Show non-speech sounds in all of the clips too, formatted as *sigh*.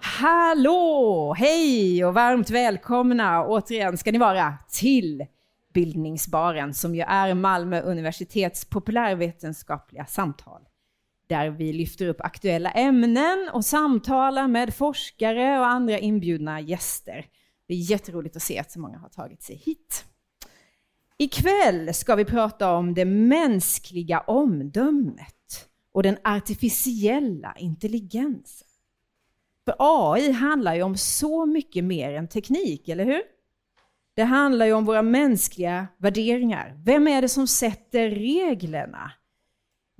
Hallå! Hej och varmt välkomna återigen ska ni vara till Bildningsbaren som ju är Malmö universitets populärvetenskapliga samtal. Där vi lyfter upp aktuella ämnen och samtalar med forskare och andra inbjudna gäster. Det är jätteroligt att se att så många har tagit sig hit. Ikväll ska vi prata om det mänskliga omdömet och den artificiella intelligensen. För AI handlar ju om så mycket mer än teknik, eller hur? Det handlar ju om våra mänskliga värderingar. Vem är det som sätter reglerna?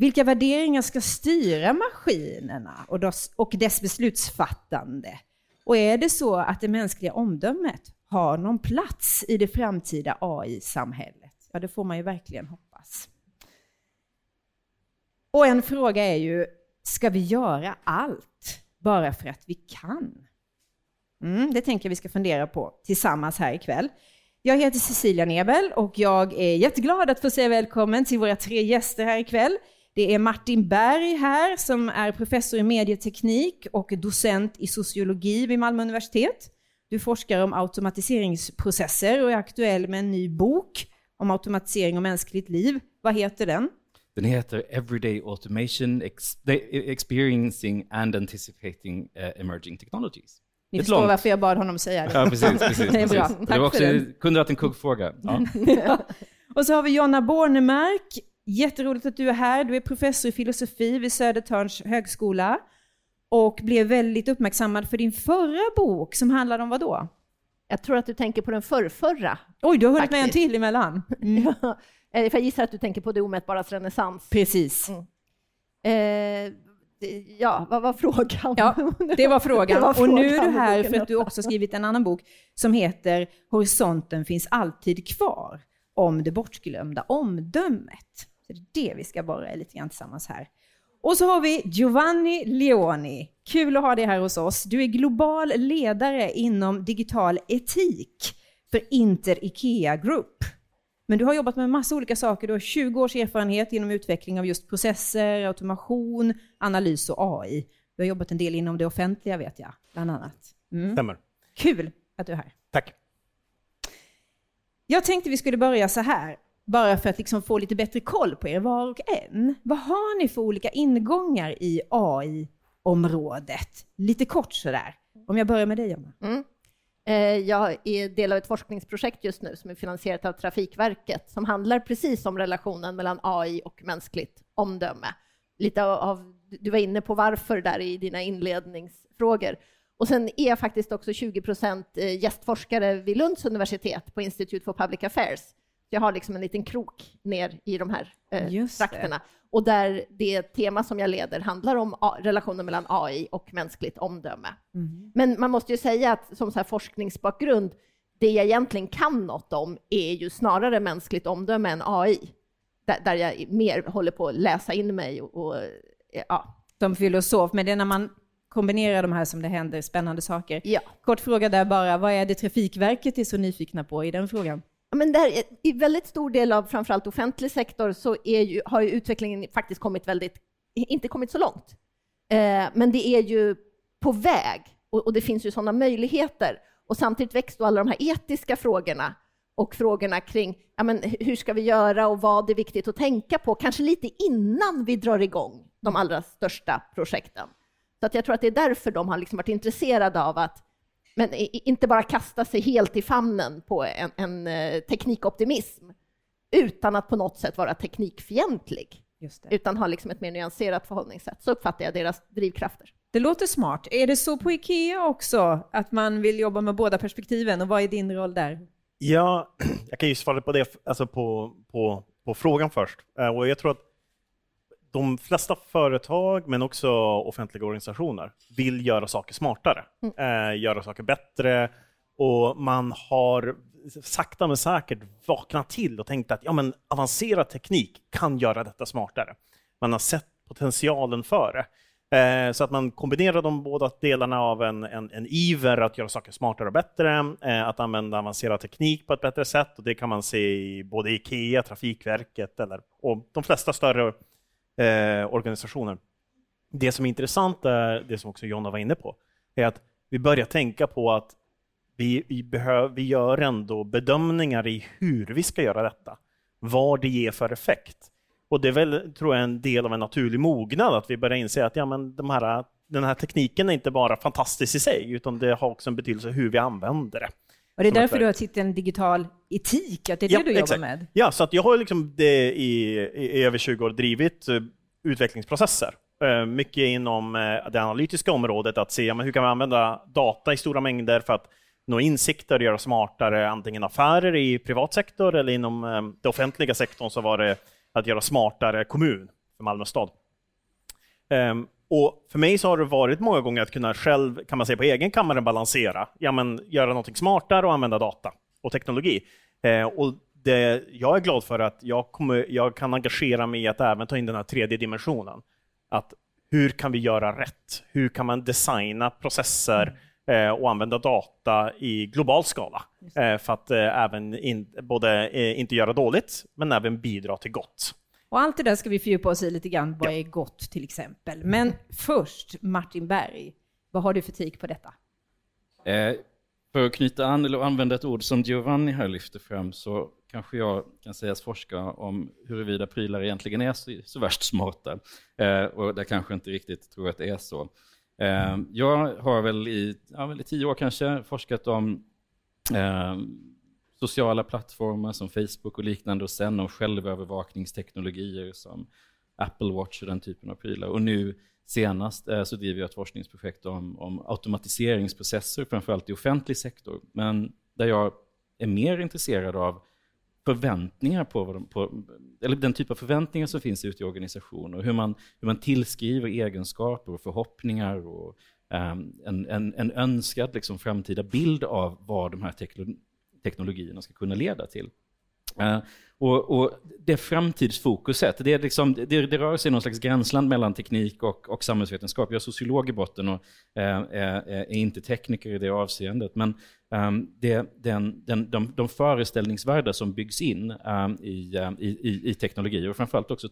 Vilka värderingar ska styra maskinerna och dess beslutsfattande? Och är det så att det mänskliga omdömet har någon plats i det framtida AI-samhället? Ja, det får man ju verkligen hoppas. Och en fråga är ju, ska vi göra allt bara för att vi kan? Mm, det tänker jag vi ska fundera på tillsammans här ikväll. Jag heter Cecilia Nebel och jag är jätteglad att få säga välkommen till våra tre gäster här ikväll. Det är Martin Berg här som är professor i medieteknik och docent i sociologi vid Malmö universitet. Du forskar om automatiseringsprocesser och är aktuell med en ny bok om automatisering och mänskligt liv. Vad heter den? Den heter Everyday Automation, Experiencing and Anticipating uh, Emerging Technologies. Ni förstår långt. varför jag bad honom säga det. Ja, precis. *laughs* precis det är bra. Tack det var också, för det. kunde varit en kuggfråga. Ja. *laughs* ja. Och så har vi Jonna Bornemark. Jätteroligt att du är här. Du är professor i filosofi vid Södertörns högskola och blev väldigt uppmärksammad för din förra bok som handlade om vad då? Jag tror att du tänker på den förrförra. Oj, du har hunnit med en till emellan. Mm. ja, *laughs* för jag gissar att du tänker på det omätbaras renässans. Precis. Mm. Eh, Ja, vad var frågan? Ja, det var frågan. *laughs* det var frågan. Och nu är du här för att du också skrivit en annan bok som heter Horisonten finns alltid kvar, om det bortglömda omdömet. Så det är det vi ska borra lite grann tillsammans här. Och så har vi Giovanni Leoni. Kul att ha dig här hos oss. Du är global ledare inom digital etik för Inter Ikea Group. Men du har jobbat med massa olika saker. Du har 20 års erfarenhet inom utveckling av just processer, automation, analys och AI. Du har jobbat en del inom det offentliga vet jag, bland annat. Mm. Stämmer. Kul att du är här. Tack. Jag tänkte vi skulle börja så här, bara för att liksom få lite bättre koll på er var och en. Vad har ni för olika ingångar i AI-området? Lite kort sådär. Om jag börjar med dig, Jonna. Mm. Eh, jag är del av ett forskningsprojekt just nu som är finansierat av Trafikverket som handlar precis om relationen mellan AI och mänskligt omdöme. Lite av, du var inne på varför där i dina inledningsfrågor. Och sen är jag faktiskt också 20 procent eh, gästforskare vid Lunds universitet på Institute for Public Affairs jag har liksom en liten krok ner i de här eh, trakterna. Och där det tema som jag leder handlar om relationen mellan AI och mänskligt omdöme. Mm. Men man måste ju säga att som så här forskningsbakgrund, det jag egentligen kan något om är ju snarare mänskligt omdöme än AI. Där, där jag mer håller på att läsa in mig och, och ja. Som filosof, men det är när man kombinerar de här som det händer spännande saker. Ja. Kort fråga där bara, vad är det Trafikverket är så nyfikna på i den frågan? Men där, I väldigt stor del av framförallt offentlig sektor så ju, har ju utvecklingen faktiskt kommit väldigt, inte kommit så långt. Eh, men det är ju på väg och, och det finns ju sådana möjligheter. Och samtidigt växer alla de här etiska frågorna och frågorna kring ja, men hur ska vi göra och vad är viktigt att tänka på, kanske lite innan vi drar igång de allra största projekten. Så att jag tror att det är därför de har liksom varit intresserade av att men inte bara kasta sig helt i famnen på en, en eh, teknikoptimism utan att på något sätt vara teknikfientlig, utan ha liksom ett mer nyanserat förhållningssätt. Så uppfattar jag deras drivkrafter. Det låter smart. Är det så på IKEA också, att man vill jobba med båda perspektiven? Och vad är din roll där? Ja, *clears throat* jag kan ju svara på det, alltså på, på, på frågan först. Eh, och jag tror att de flesta företag, men också offentliga organisationer, vill göra saker smartare, mm. eh, göra saker bättre och man har sakta men säkert vaknat till och tänkt att ja, men avancerad teknik kan göra detta smartare. Man har sett potentialen för det. Eh, så att man kombinerar de båda delarna av en, en, en iver att göra saker smartare och bättre, eh, att använda avancerad teknik på ett bättre sätt. Och det kan man se i både IKEA, Trafikverket eller, och de flesta större eh, organisationer. Det som är intressant är det som också Jonna var inne på, är att vi börjar tänka på att vi, vi, behöver, vi gör ändå bedömningar i hur vi ska göra detta, vad det ger för effekt. Och det är väl, tror jag, en del av en naturlig mognad, att vi börjar inse att ja, men de här, den här tekniken är inte bara fantastisk i sig, utan det har också en betydelse hur vi använder det. Och det är därför du har titeln digital etik, att det är det ja, du jobbar exakt. med? Ja, så att jag har liksom det i, i över 20 år drivit uh, utvecklingsprocesser. Uh, mycket inom uh, det analytiska området, att se men hur kan vi använda data i stora mängder för att nå insikter och göra smartare antingen affärer i privat sektor eller inom den offentliga sektorn så var det att göra smartare kommun för Malmö stad. Och för mig så har det varit många gånger att kunna själv, kan man säga på egen kammare, balansera. Ja, men göra någonting smartare och använda data och teknologi. Uh, och det, jag är glad för att jag, kommer, jag kan engagera mig i att även ta in den här tredje dimensionen. Att hur kan vi göra rätt? Hur kan man designa processer eh, och använda data i global skala eh, för att eh, även in, både eh, inte göra dåligt, men även bidra till gott. Och allt det där ska vi fördjupa oss i lite grann, vad är gott till exempel. Men först, Martin Berg, vad har du för tik på detta? Eh, för att knyta an eller använda ett ord som Giovanni här lyfter fram så kanske jag kan sägas forska om huruvida prylar egentligen är så, så värst smarta. Eh, och jag kanske inte riktigt tror att det är så. Eh, jag har väl i, ja, väl i tio år kanske forskat om eh, sociala plattformar som Facebook och liknande och sen om självövervakningsteknologier som Apple Watch och den typen av prylar. Och nu senast eh, så driver jag ett forskningsprojekt om, om automatiseringsprocesser, framförallt i offentlig sektor, men där jag är mer intresserad av förväntningar på, vad de, på, eller den typ av förväntningar som finns ute i organisationer hur man, hur man tillskriver egenskaper och förhoppningar och um, en, en, en önskad liksom, framtida bild av vad de här teknologierna ska kunna leda till. Uh, och, och, det framtidsfokuset, det, är liksom, det, det rör sig i någon slags gränsland mellan teknik och, och samhällsvetenskap. Jag är sociolog i botten och uh, är, är, inte tekniker i det avseendet. Men um, det, den, den, de, de föreställningsvärldar som byggs in um, i, ehm, i, i, i teknologi och framförallt också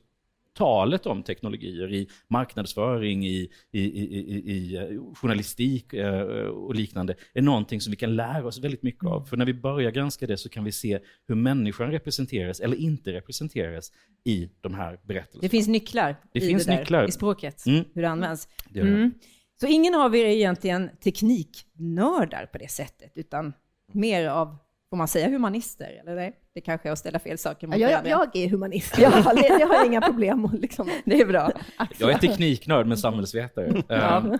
talet om teknologier i marknadsföring, i, i, i, i eh, journalistik eh, och liknande är någonting som vi kan lära oss väldigt mycket av. För när vi börjar granska det så kan vi se hur människan representeras eller inte representeras i de här berättelserna. Det finns nycklar det i finns det där, nycklar. i språket, mm. hur det används. Det mm. Så ingen av er är egentligen tekniknördar på det sättet, utan mer av Får man säga humanister? Eller nej? Det kanske är att ställa fel saker mot jag, jag är humanist, jag har, jag har inga problem. Liksom. *laughs* Det är bra. Jag är tekniknörd men samhällsvetare. *laughs* Ja.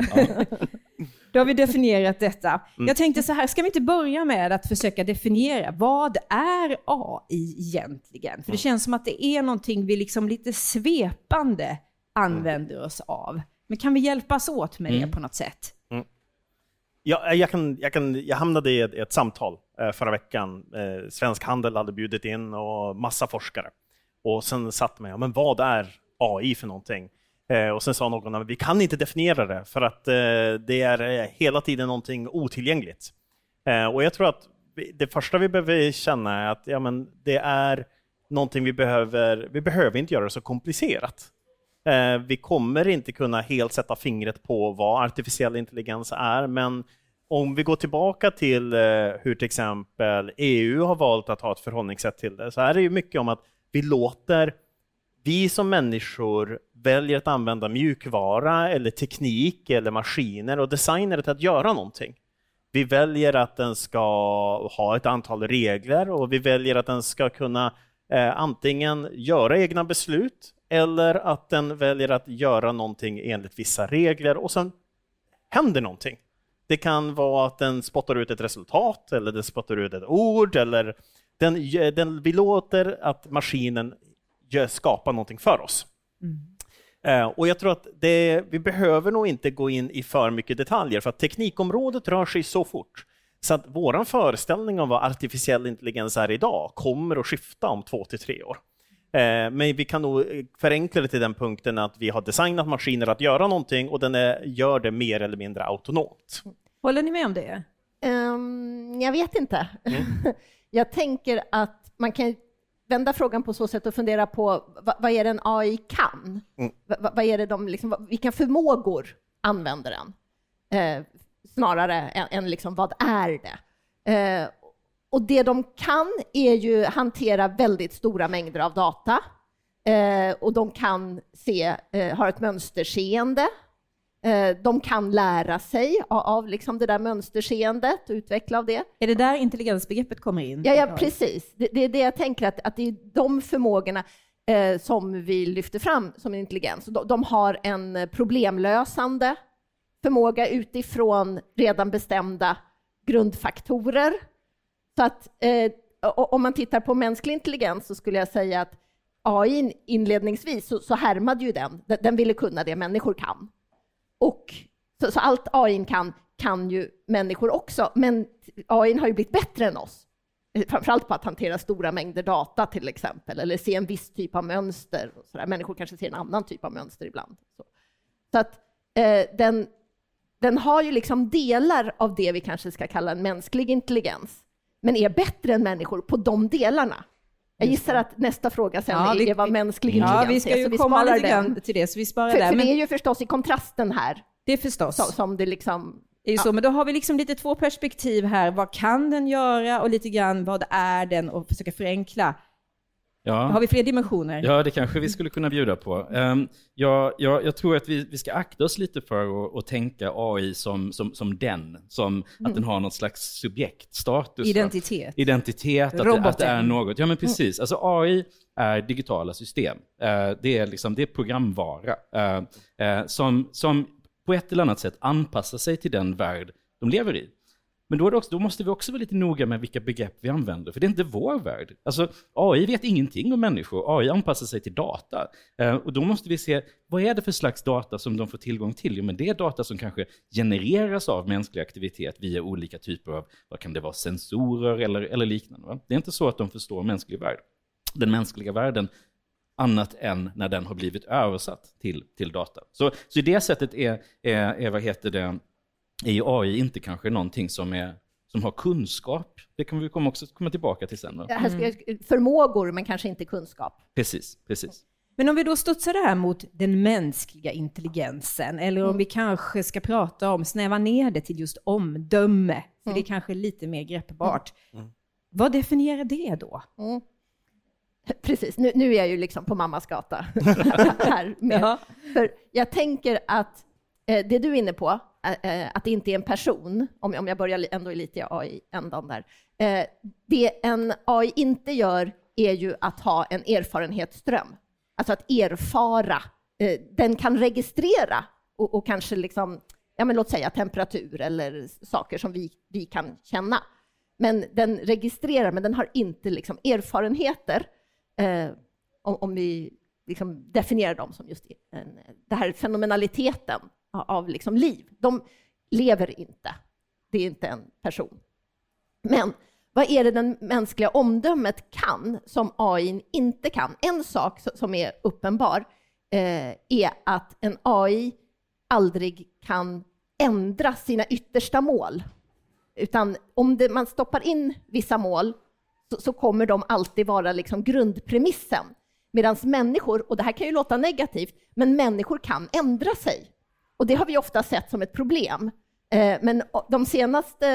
Då har vi definierat detta. Mm. Jag tänkte så här, ska vi inte börja med att försöka definiera vad är AI egentligen? För det mm. känns som att det är någonting vi liksom lite svepande använder oss av. Men kan vi hjälpas åt med det mm. på något sätt? Jag, eh, jag, kan, jag, kan, jag hamnade i ett, ett samtal eh, förra veckan. Eh, Svensk Handel hade bjudit in och massa forskare. Och sen satt man, ja, men vad är AI för någonting? Och sen sa någon att vi kan inte definiera det för att det är hela tiden någonting otillgängligt. Och jag tror att det första vi behöver känna är att ja, men det är någonting vi behöver, vi behöver inte göra det så komplicerat. Eh, vi kommer inte kunna helt sätta fingret på vad artificiell intelligens är, men om vi går tillbaka till eh, hur till exempel EU har valt att ha ett förhållningssätt till det, så är det ju mycket om att vi låter, vi som människor väljer att använda mjukvara eller teknik eller maskiner och designer till att göra någonting. Vi väljer att den ska ha ett antal regler och vi väljer att den ska kunna eh, antingen göra egna beslut eller att den väljer att göra någonting enligt vissa regler och sen händer någonting. Det kan vara att den spottar ut ett resultat eller den spottar ut ett ord eller den, den, vi låter att maskinen skapa någonting för oss. Mm. Eh, och jag tror att det, vi behöver nog inte gå in i för mycket detaljer för att teknikområdet rör sig så fort. Så att vår föreställning om vad artificiell intelligens är idag kommer att skifta om två till tre år. Eh, men vi kan nog förenkla det till den punkten att vi har designat maskiner att göra någonting och den är, gör det mer eller mindre autonomt. Håller ni med om det? Um, jag vet inte. Mm. *laughs* jag tänker att man kan vända frågan på så sätt och fundera på vad, vad är det en AI kan? Mm. Vad, vad är det de, liksom, vilka förmågor använder den? Eh, snarare än, än liksom, vad är det? Eh, och det de kan är ju hantera väldigt stora mängder av data. Eh, och de kan se, eh, har ett mönsterseende. Eh, de kan lära sig av, av liksom det där mönsterseendet och utveckla av det. Är det där intelligensbegreppet kommer in? Ja, ja precis. Det, det är det jag tänker, att, att det är de förmågorna eh, som vi lyfter fram som intelligens. De, de har en problemlösande förmåga utifrån redan bestämda grundfaktorer. Så att eh, om man tittar på mänsklig intelligens så skulle jag säga att AI inledningsvis så, så härmade ju den. Den ville kunna det människor kan. Och så, så allt AI kan, kan ju människor också, men AI har ju blivit bättre än oss. Eh, framförallt på att hantera stora mängder data till exempel, eller se en viss typ av mönster. Och så där. Människor kanske ser en annan typ av mönster ibland. Så, så att eh, den, den har ju liksom delar av det vi kanske ska kalla en mänsklig intelligens, men är bättre än människor på de delarna. Jag gissar att nästa fråga sen Ja, är, vi- är vad mänsklig Ja, intelligens vi ska är, ju så vi komma lite den. grann till det, så vi sparar För, där. för Men det är ju förstås i kontrasten här det är förstås. som, som det liksom... Det är ju så, men då har vi liksom lite två perspektiv här. Vad kan den göra och lite grann vad är den och försöka förenkla. Ja. Har vi fler dimensioner? Ja, det kanske vi skulle kunna bjuda på. Um, ja, ja, jag tror att vi, vi ska akta oss lite för att, tänka AI som, som, som den, som att den har något slags subjektstatus. Identitet. Identitet, att det, att det är något. Ja, men precis. Alltså AI är digitala system. Eh, det, är liksom, det är programvara eh, eh, som, som på ett eller annat sätt anpassar sig till den värld de lever i. Men då, är det också, då måste vi också vara lite noga med vilka begrepp vi använder, för det är inte vår värld. Alltså, AI vet ingenting om människor, AI anpassar sig till data. Eh, och då måste vi se, vad är det för slags data som de får tillgång till? Jo, men det är data som kanske genereras av mänsklig aktivitet via olika typer av, vad kan det vara, sensorer eller, eller liknande. Va? Det är inte så att de förstår mänsklig värld. Den mänskliga världen, annat än när den har blivit översatt till, till data. Så, så i det sättet är, är, är, vad heter det, är ju AI inte kanske någonting som, är, som har kunskap. Det kan vi komma också komma tillbaka till sen. Jag- Förmågor, men kanske inte kunskap. Precis, precis. Men om vi då studsar det här mot den mänskliga intelligensen, eller Mm. om vi kanske ska prata om, snäva ner det till just omdöme, för Mm. det är kanske lite mer greppbart. Vad definierar det då? Mm. Precis, nu, nu är jag ju liksom på mammas gata. *laughs* här med. Ja. För jag tänker att eh, det du är inne på, Eh, eh, att det inte är en person, om, om jag börjar ändå lite i AI-ändan där. Eh, det en AI inte gör är ju att ha en erfarenhetsström. Alltså att erfara. Den kan registrera och, och kanske liksom, ja men låt säga temperatur eller saker som vi, vi kan känna. Men den registrerar, men den har inte liksom erfarenheter. Eh, om, om vi liksom definierar dem som just en, det här fenomenaliteten av, liksom liv. De lever inte. Det är inte en person. Men vad är det den mänskliga omdömet kan som AI inte kan? En sak som är uppenbar eh, är att en AI aldrig kan ändra sina yttersta mål. Utan om det, man stoppar in vissa mål så, så kommer de alltid vara liksom grundpremissen. Medan människor, och det här kan ju låta negativt, men människor kan ändra sig. Och det har vi ofta sett som ett problem. Eh, men de senaste,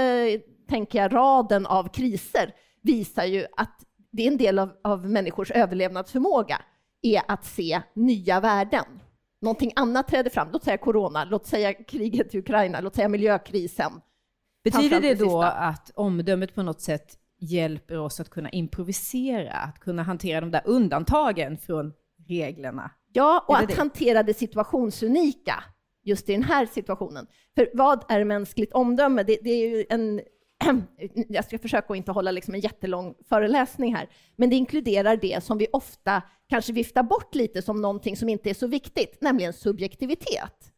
tänker jag, raden av kriser visar ju att det är en del av, av människors överlevnadsförmåga är att se nya värden. Någonting annat träder fram, låt säga corona, låt säga kriget i Ukraina, låt säga miljökrisen. Betyder det det då att omdömet på något sätt hjälper oss att kunna improvisera, att kunna hantera de där undantagen från reglerna? Ja, och att det? hantera det situationsunika just i den här situationen. För vad är mänskligt omdöme? Det, det är ju en... *clears throat* Jag ska försöka att inte hålla liksom en jättelång föreläsning här, men det inkluderar det som vi ofta kanske viftar bort lite som någonting som inte är så viktigt, nämligen subjektivitet.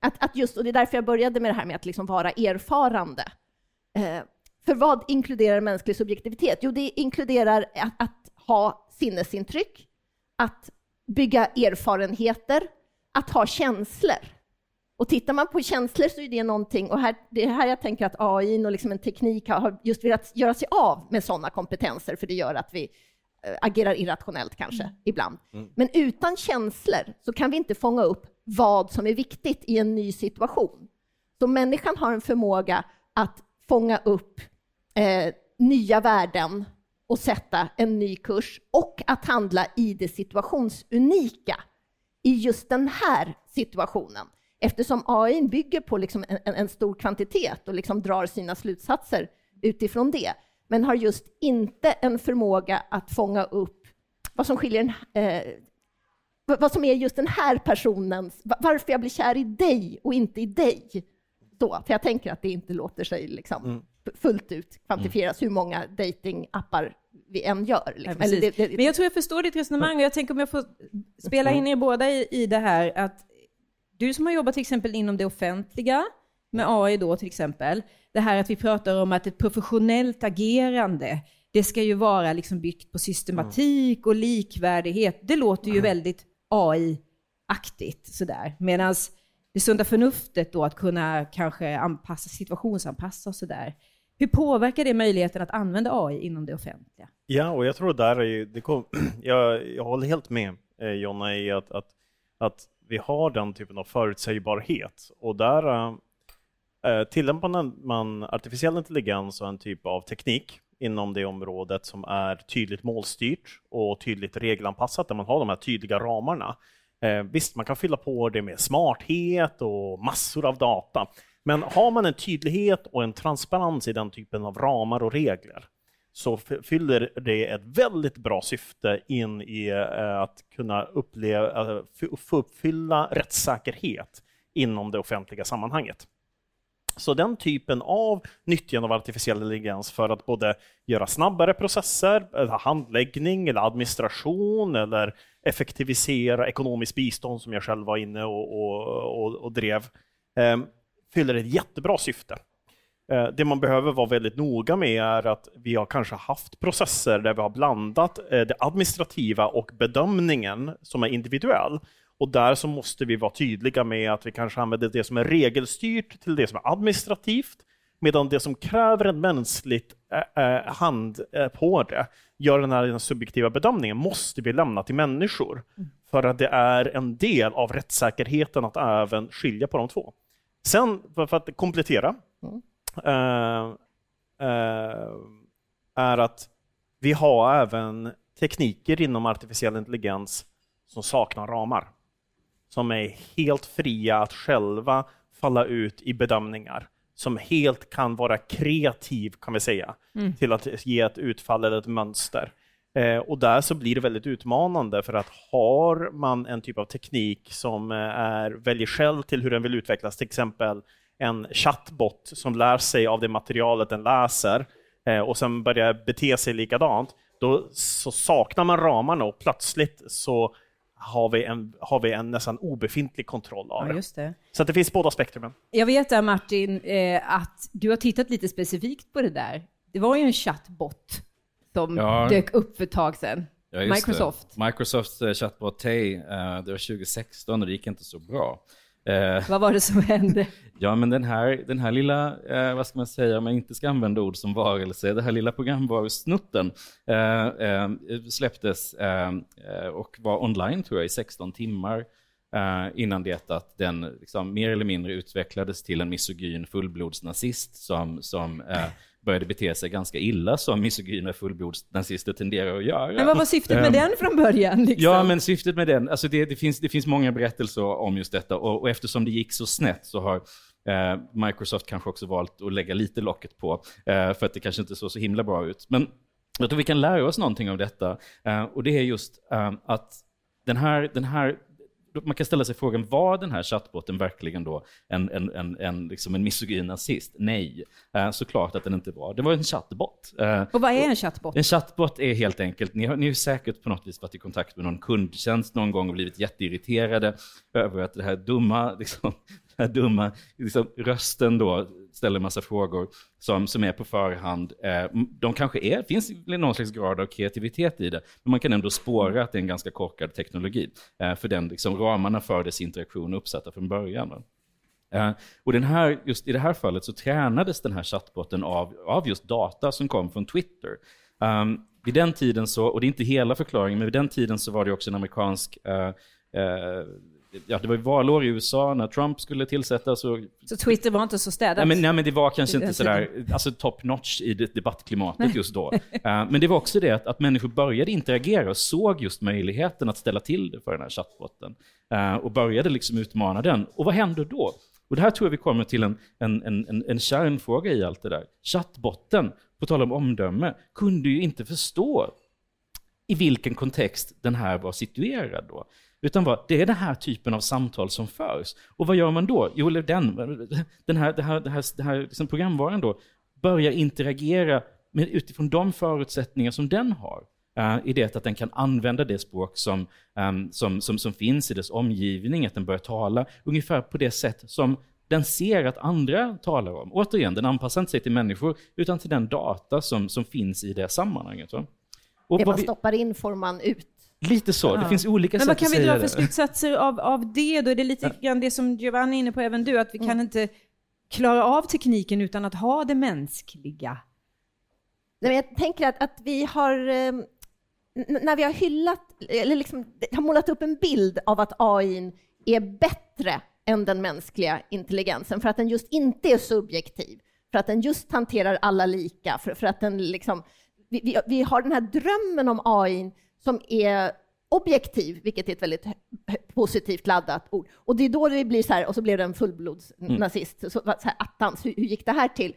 Att, att just, och det är därför jag började med det här med att liksom vara erfarande. Eh, för vad inkluderar mänsklig subjektivitet? Jo, det inkluderar att, att ha sinnesintryck, att bygga erfarenheter, att ha känslor. Och tittar man på känslor så är det någonting, och här, det är här jag tänker att AI och liksom en teknik har just velat göra sig av med sådana kompetenser, för det gör att vi eh, agerar irrationellt kanske mm. ibland. Mm. Men utan känslor så kan vi inte fånga upp vad som är viktigt i en ny situation. Så människan har en förmåga att fånga upp eh, nya värden och sätta en ny kurs och att handla i det situationsunika i just den här situationen. Eftersom AI bygger på liksom en, en, stor kvantitet och liksom drar sina slutsatser utifrån det, men har just inte en förmåga att fånga upp vad som skiljer eh, vad som är just den här personens, varför jag blir kär i dig och inte i dig. Då, för jag tänker att det inte låter sig liksom mm. fullt ut kvantifieras mm. hur många datingappar vi än gör. Liksom. Ja, det, det, Men jag tror jag förstår ditt resonemang och jag tänker om jag får spela in er båda i, i det här att du som har jobbat till exempel inom det offentliga med AI då till exempel, det här att vi pratar om att ett professionellt agerande, det ska ju vara liksom byggt på systematik och likvärdighet. Det låter ju väldigt AI-aktigt sådär. Medan det sunda förnuftet då att kunna kanske anpassa, situationsanpassa och sådär. Hur påverkar det möjligheten att använda AI inom det offentliga? Ja, och jag tror där är det kom, *clears throat* jag, jag håller helt med eh, Jonna i att, att, att vi har den typen av förutsägbarhet och där eh, eh tillämpar man artificiell intelligens och en typ av teknik inom det området som är tydligt målstyrt och tydligt regelanpassat, där man har de här tydliga ramarna. Eh, visst, man kan fylla på det med smarthet och massor av data, men har man en tydlighet och en transparens i den typen av ramar och regler så fyller det ett väldigt bra syfte in i eh, att kunna uppleva, alltså, få uppfylla rättssäkerhet inom det offentliga sammanhanget. Så den typen av nyttjande av artificiell intelligens för att både göra snabbare processer, handläggning eller administration eller effektivisera ekonomiskt bistånd som jag själv var inne och, och, och, och drev, eh, fyller ett jättebra syfte. Eh, det man behöver vara väldigt noga med är att vi har kanske haft processer där vi har blandat eh, det administrativa och bedömningen som är individuell. Och där så måste vi vara tydliga med att vi kanske använder det som är regelstyrt till det som är administrativt, medan det som kräver en mänskligt äh, hand på det, gör den här subjektiva bedömningen, måste vi lämna till människor. Mm. För att det är en del av rättssäkerheten att även skilja på de två. Sen, för att komplettera, mm. Är att vi har även tekniker inom artificiell intelligens som saknar ramar som är helt fria att själva falla ut i bedömningar, som helt kan vara kreativ kan vi säga, mm. till att ge ett utfall eller ett mönster. Eh, och där så blir det väldigt utmanande för att har man en typ av teknik som eh, är, väljer själv till hur den vill utvecklas, till exempel en chatbot som lär sig av det materialet den läser eh, och sen börjar bete sig likadant, då så saknar man ramarna och plötsligt så har vi en, har vi en nästan obefintlig kontroll av ja, just det. Så det finns båda spektrumen. Jag vet där Martin, eh, att du har tittat lite specifikt på det där. Det var ju en chattbot som ja. dök upp för ett tag sedan. Ja, Microsoft. Det. Microsofts uh, chatbot Tay, det var 2016 och det gick inte så bra. Eh, vad var det som hände? *laughs* Ja, men den här, den här lilla, eh, vad ska man säga, om man inte ska använda ord som varelse, den här lilla programvarusnutten eh, eh släpptes eh, eh, och var online tror jag i 16 timmar innan det att den liksom, mer eller mindre utvecklades till en misogyn fullblodsnazist som, som började bete sig ganska illa som misogyna fullblodsnazister tenderar att göra. Men vad var syftet med um, den från början? Liksom? Ja, men syftet med den, alltså det, det, finns, det finns många berättelser om just detta och, och eftersom det gick så snett så har eh, Microsoft kanske också valt att lägga lite locket på, eh, för att det kanske inte såg så himla bra ut. Men jag tror vi kan lära oss någonting av detta, eh, och det är just eh, att den här, den här man kan ställa sig frågan, var den här chattbotten verkligen då en, en, en, en, liksom en misogyn nazist? Nej, eh, såklart att den inte var. Det var en chattbot. Eh, och vad är en chattbot? En chattbot är helt enkelt, ni har, ni har säkert på något vis varit i kontakt med någon kundtjänst någon gång och blivit jätteirriterade över att det här dumma, *laughs* liksom, den här dumma liksom, rösten då ställer massa frågor som, som är på förhand. Eh, de kanske är, finns någon slags grad av kreativitet i det, men man kan ändå spåra att det är en ganska korkad teknologi. Eh, för den liksom, ramarna för dess interaktion är uppsatta från början. Eh, och den här, just i det här fallet så tränades den här chattbotten av, av just data som kom från Twitter. Um, vid den tiden så, och det är inte hela förklaringen, men vid den tiden så var det också en amerikansk uh, uh, ja, det var ju valår i USA när Trump skulle tillsättas. Och, så Twitter var inte så städat? Nej, men, nej, men det var kanske inte sådär, alltså top notch i debattklimatet just då. uh, men det var också det att, att människor började interagera och såg just möjligheten att ställa till det för den här chattbotten. Uh, och började liksom utmana den. Och vad händer då? Och det här tror jag vi kommer till en, en, en, en kärnfråga i allt det där. Chattbotten, på tal om omdöme, kunde ju inte förstå i vilken kontext den här var situerad då. Utan vad, det är den här typen av samtal som förs. Och vad gör man då? Jo, den, den här, det här, det här, det här liksom programvaran då börjar interagera med, utifrån de förutsättningar som den har. Uh, I det att den kan använda det språk som, um, som, som, som finns i dess omgivning, att den börjar tala ungefär på det sätt som den ser att andra talar om. Återigen, den anpassar inte sig till människor, utan till den data som, som finns i det sammanhanget. Va? Och det man vi... stoppar in får man ut. Lite så, ja. det finns olika Men sätt att säga det. Men vad kan vi dra för slutsatser av, av det då? Är det lite grann det som Giovanni är inne på, även du, att vi mm. kan inte klara av tekniken utan att ha det mänskliga? Nej, jag tänker att, att vi har ehm, när vi har hyllat, eller liksom, har målat upp en bild av att AI är bättre än den mänskliga intelligensen, för att den just inte är subjektiv, för att den just hanterar alla lika, för, för att den liksom... Vi, vi, vi har den här drömmen om AI som är objektiv, vilket är ett väldigt positivt laddat ord. Och det är då det blir så här, och så blev det en fullblodsnazist. Mm. Så, så här, attans, hur, hur gick det här till?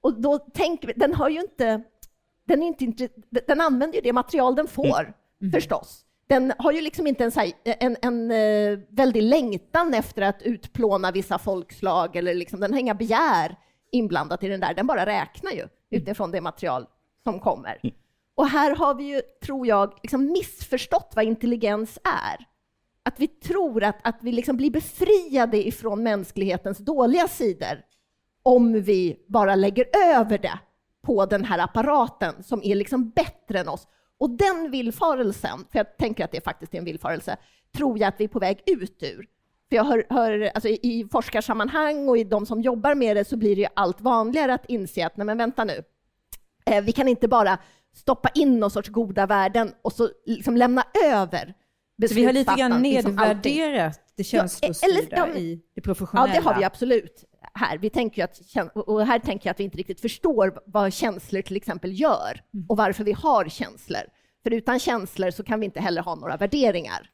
Och då tänker den har ju inte den, är inte, den använder ju det material den får, mm. mm. förstås. Den har ju liksom inte en, en, en, en eh, väldig längtan efter att utplåna vissa folkslag, eller liksom, den har inga begär inblandat i den där, den bara räknar ju mm. utifrån det material som kommer. Och här har vi ju, tror jag, liksom missförstått vad intelligens är. Att vi tror att, att vi liksom blir befriade ifrån mänsklighetens dåliga sidor om vi bara lägger över det på den här apparaten som är liksom bättre än oss. Och den villfarelsen, för jag tänker att det faktiskt är en villfarelse, tror jag att vi är på väg ut ur. För jag hör, hör alltså i forskarsammanhang och i de som jobbar med det så blir det ju allt vanligare att inse att nej men vänta nu, eh, vi kan inte bara stoppa in någon sorts goda värden och så liksom lämna över så vi har lite grann liksom nedvärderat det känslostyrda ja, ja, i det professionella? Ja, det har vi absolut här. Vi tänker att, och här tänker jag att vi inte riktigt förstår vad känslor till exempel gör mm. och varför vi har känslor. För utan känslor så kan vi inte heller ha några värderingar.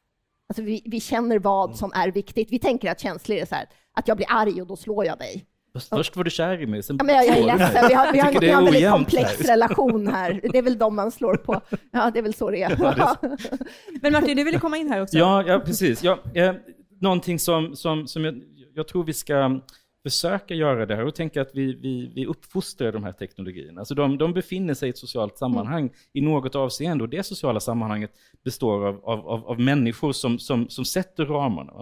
Alltså vi, vi känner vad som är viktigt. Vi tänker att känslor är så här, att jag blir arg och då slår jag dig. Först var du kär i mig, sen ja, men jag, jag är ledsen. Vi har, vi har, vi har en väldigt komplex här. relation här. Det är väl de man slår på. Ja, det är väl så det är. *laughs* Ja, det är men Martin, du ville komma in här också. Ja, ja precis. Ja, eh, någonting som, som, som jag, jag tror vi ska försöka göra det här och tänka att vi, vi, vi uppfostrar de här teknologierna. Alltså de, de befinner sig i ett socialt sammanhang mm. i något avseende och det sociala sammanhanget består av, av, av människor som, som, som sätter ramarna.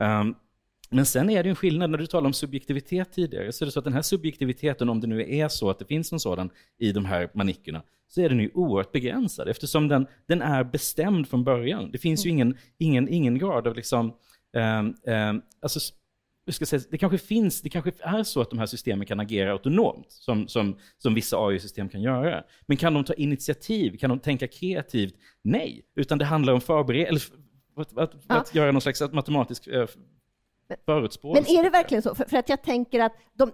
Um, men sen är det en skillnad, när du talade om subjektivitet tidigare, så är det så att den här subjektiviteten, om det nu är så att det finns någon sådan i de här manickerna, så är den ju oerhört begränsad eftersom den, den är bestämd från början. Det finns ju mm. ingen, ingen, ingen grad av liksom, um, um, alltså ska säga, det kanske finns, det kanske är så att de här systemen kan agera autonomt, som, som, som vissa AI-system kan göra. Men kan de ta initiativ? Kan de tänka kreativt? Nej, utan det handlar om förberedelse, att, att, ja. att, göra någon slags matematisk förutspåelse. Men är det verkligen så? För, för att jag tänker att de,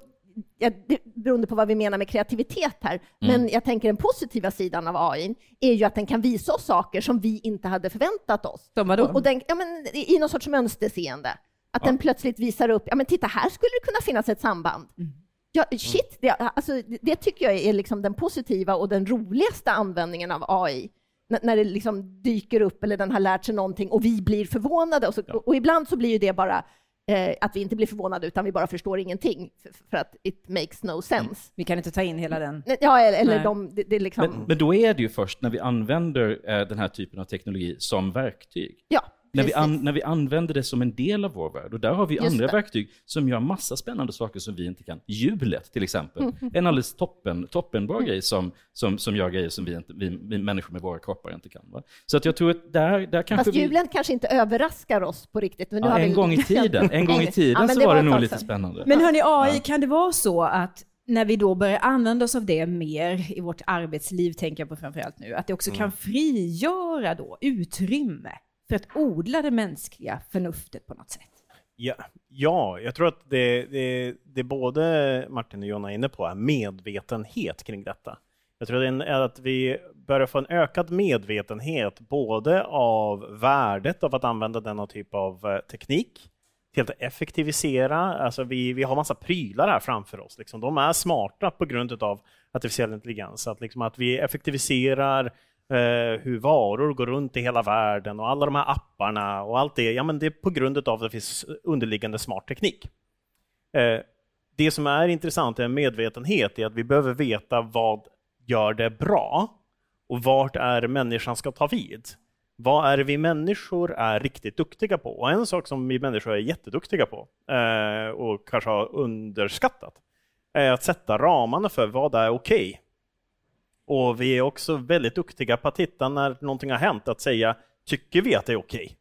ja, beroende på vad vi menar med kreativitet här, mm. men jag tänker den positiva sidan av AI är ju att den kan visa oss saker som vi inte hade förväntat oss. Som vadå? Och, och den, ja, men, I någon sorts mönsterseende. Att ja. den plötsligt visar upp, ja men titta här skulle det kunna finnas ett samband. Mm. Ja, shit, det, alltså, det tycker jag är liksom den positiva och den roligaste användningen av AI. N när det liksom dyker upp eller den har lärt sig någonting och vi blir förvånade. Och, så, ja. och ibland så blir ju det bara eh, att vi inte blir förvånade utan vi bara förstår ingenting för, för att it makes no sense. Mm. Vi kan inte ta in hela den. Ja, eller de, det, det liksom... men, men, då är det ju först när vi använder eh, den här typen av teknologi som verktyg. Ja. När, vi an, när vi använder det som en del av vår värld. Och där har vi Just andra det. verktyg som gör massa spännande saker som vi inte kan. Hjulet till exempel. Mm. *laughs* En alldeles toppen, toppenbra grej som, som, som gör grejer som vi, inte, vi, vi människor med våra kroppar inte kan. Va? Så att jag tror att där, där kanske Fast vi... julen kanske inte överraskar oss på riktigt. Men nu Ja, har en vi... gång i *laughs* tiden, en gång i tiden Ja, så det var det nog lite spännande. Men hörni, AI, kan det vara så att när vi då börjar använda oss av det mer i vårt arbetsliv, tänker jag på framförallt nu, att det också kan frigöra då utrymme för att odla det mänskliga förnuftet på något sätt? Ja, ja jag tror att det, det, det både Martin och Jonna är inne på är medvetenhet kring detta. Jag tror att vi börjar få en ökad medvetenhet både av värdet av att använda denna typ av eh, teknik till att effektivisera. Alltså vi, vi har massa prylar här framför oss. Liksom. De är smarta på grund av artificiell intelligens. Att, liksom, att vi effektiviserar eh, hur varor går runt i hela världen och alla de här apparna och allt det. Ja, men det är på grund av att det finns underliggande smart teknik. Eh, det som är intressant är medvetenhet, är att vi behöver veta vad gör det bra och vart är människan ska ta vid. Vad är det vi människor är riktigt duktiga på? Och en sak som vi människor är jätteduktiga på eh, och kanske har underskattat är att sätta ramarna för vad är okej. Och vi är också väldigt duktiga på att titta när någonting har hänt, att säga tycker vi att det är okej?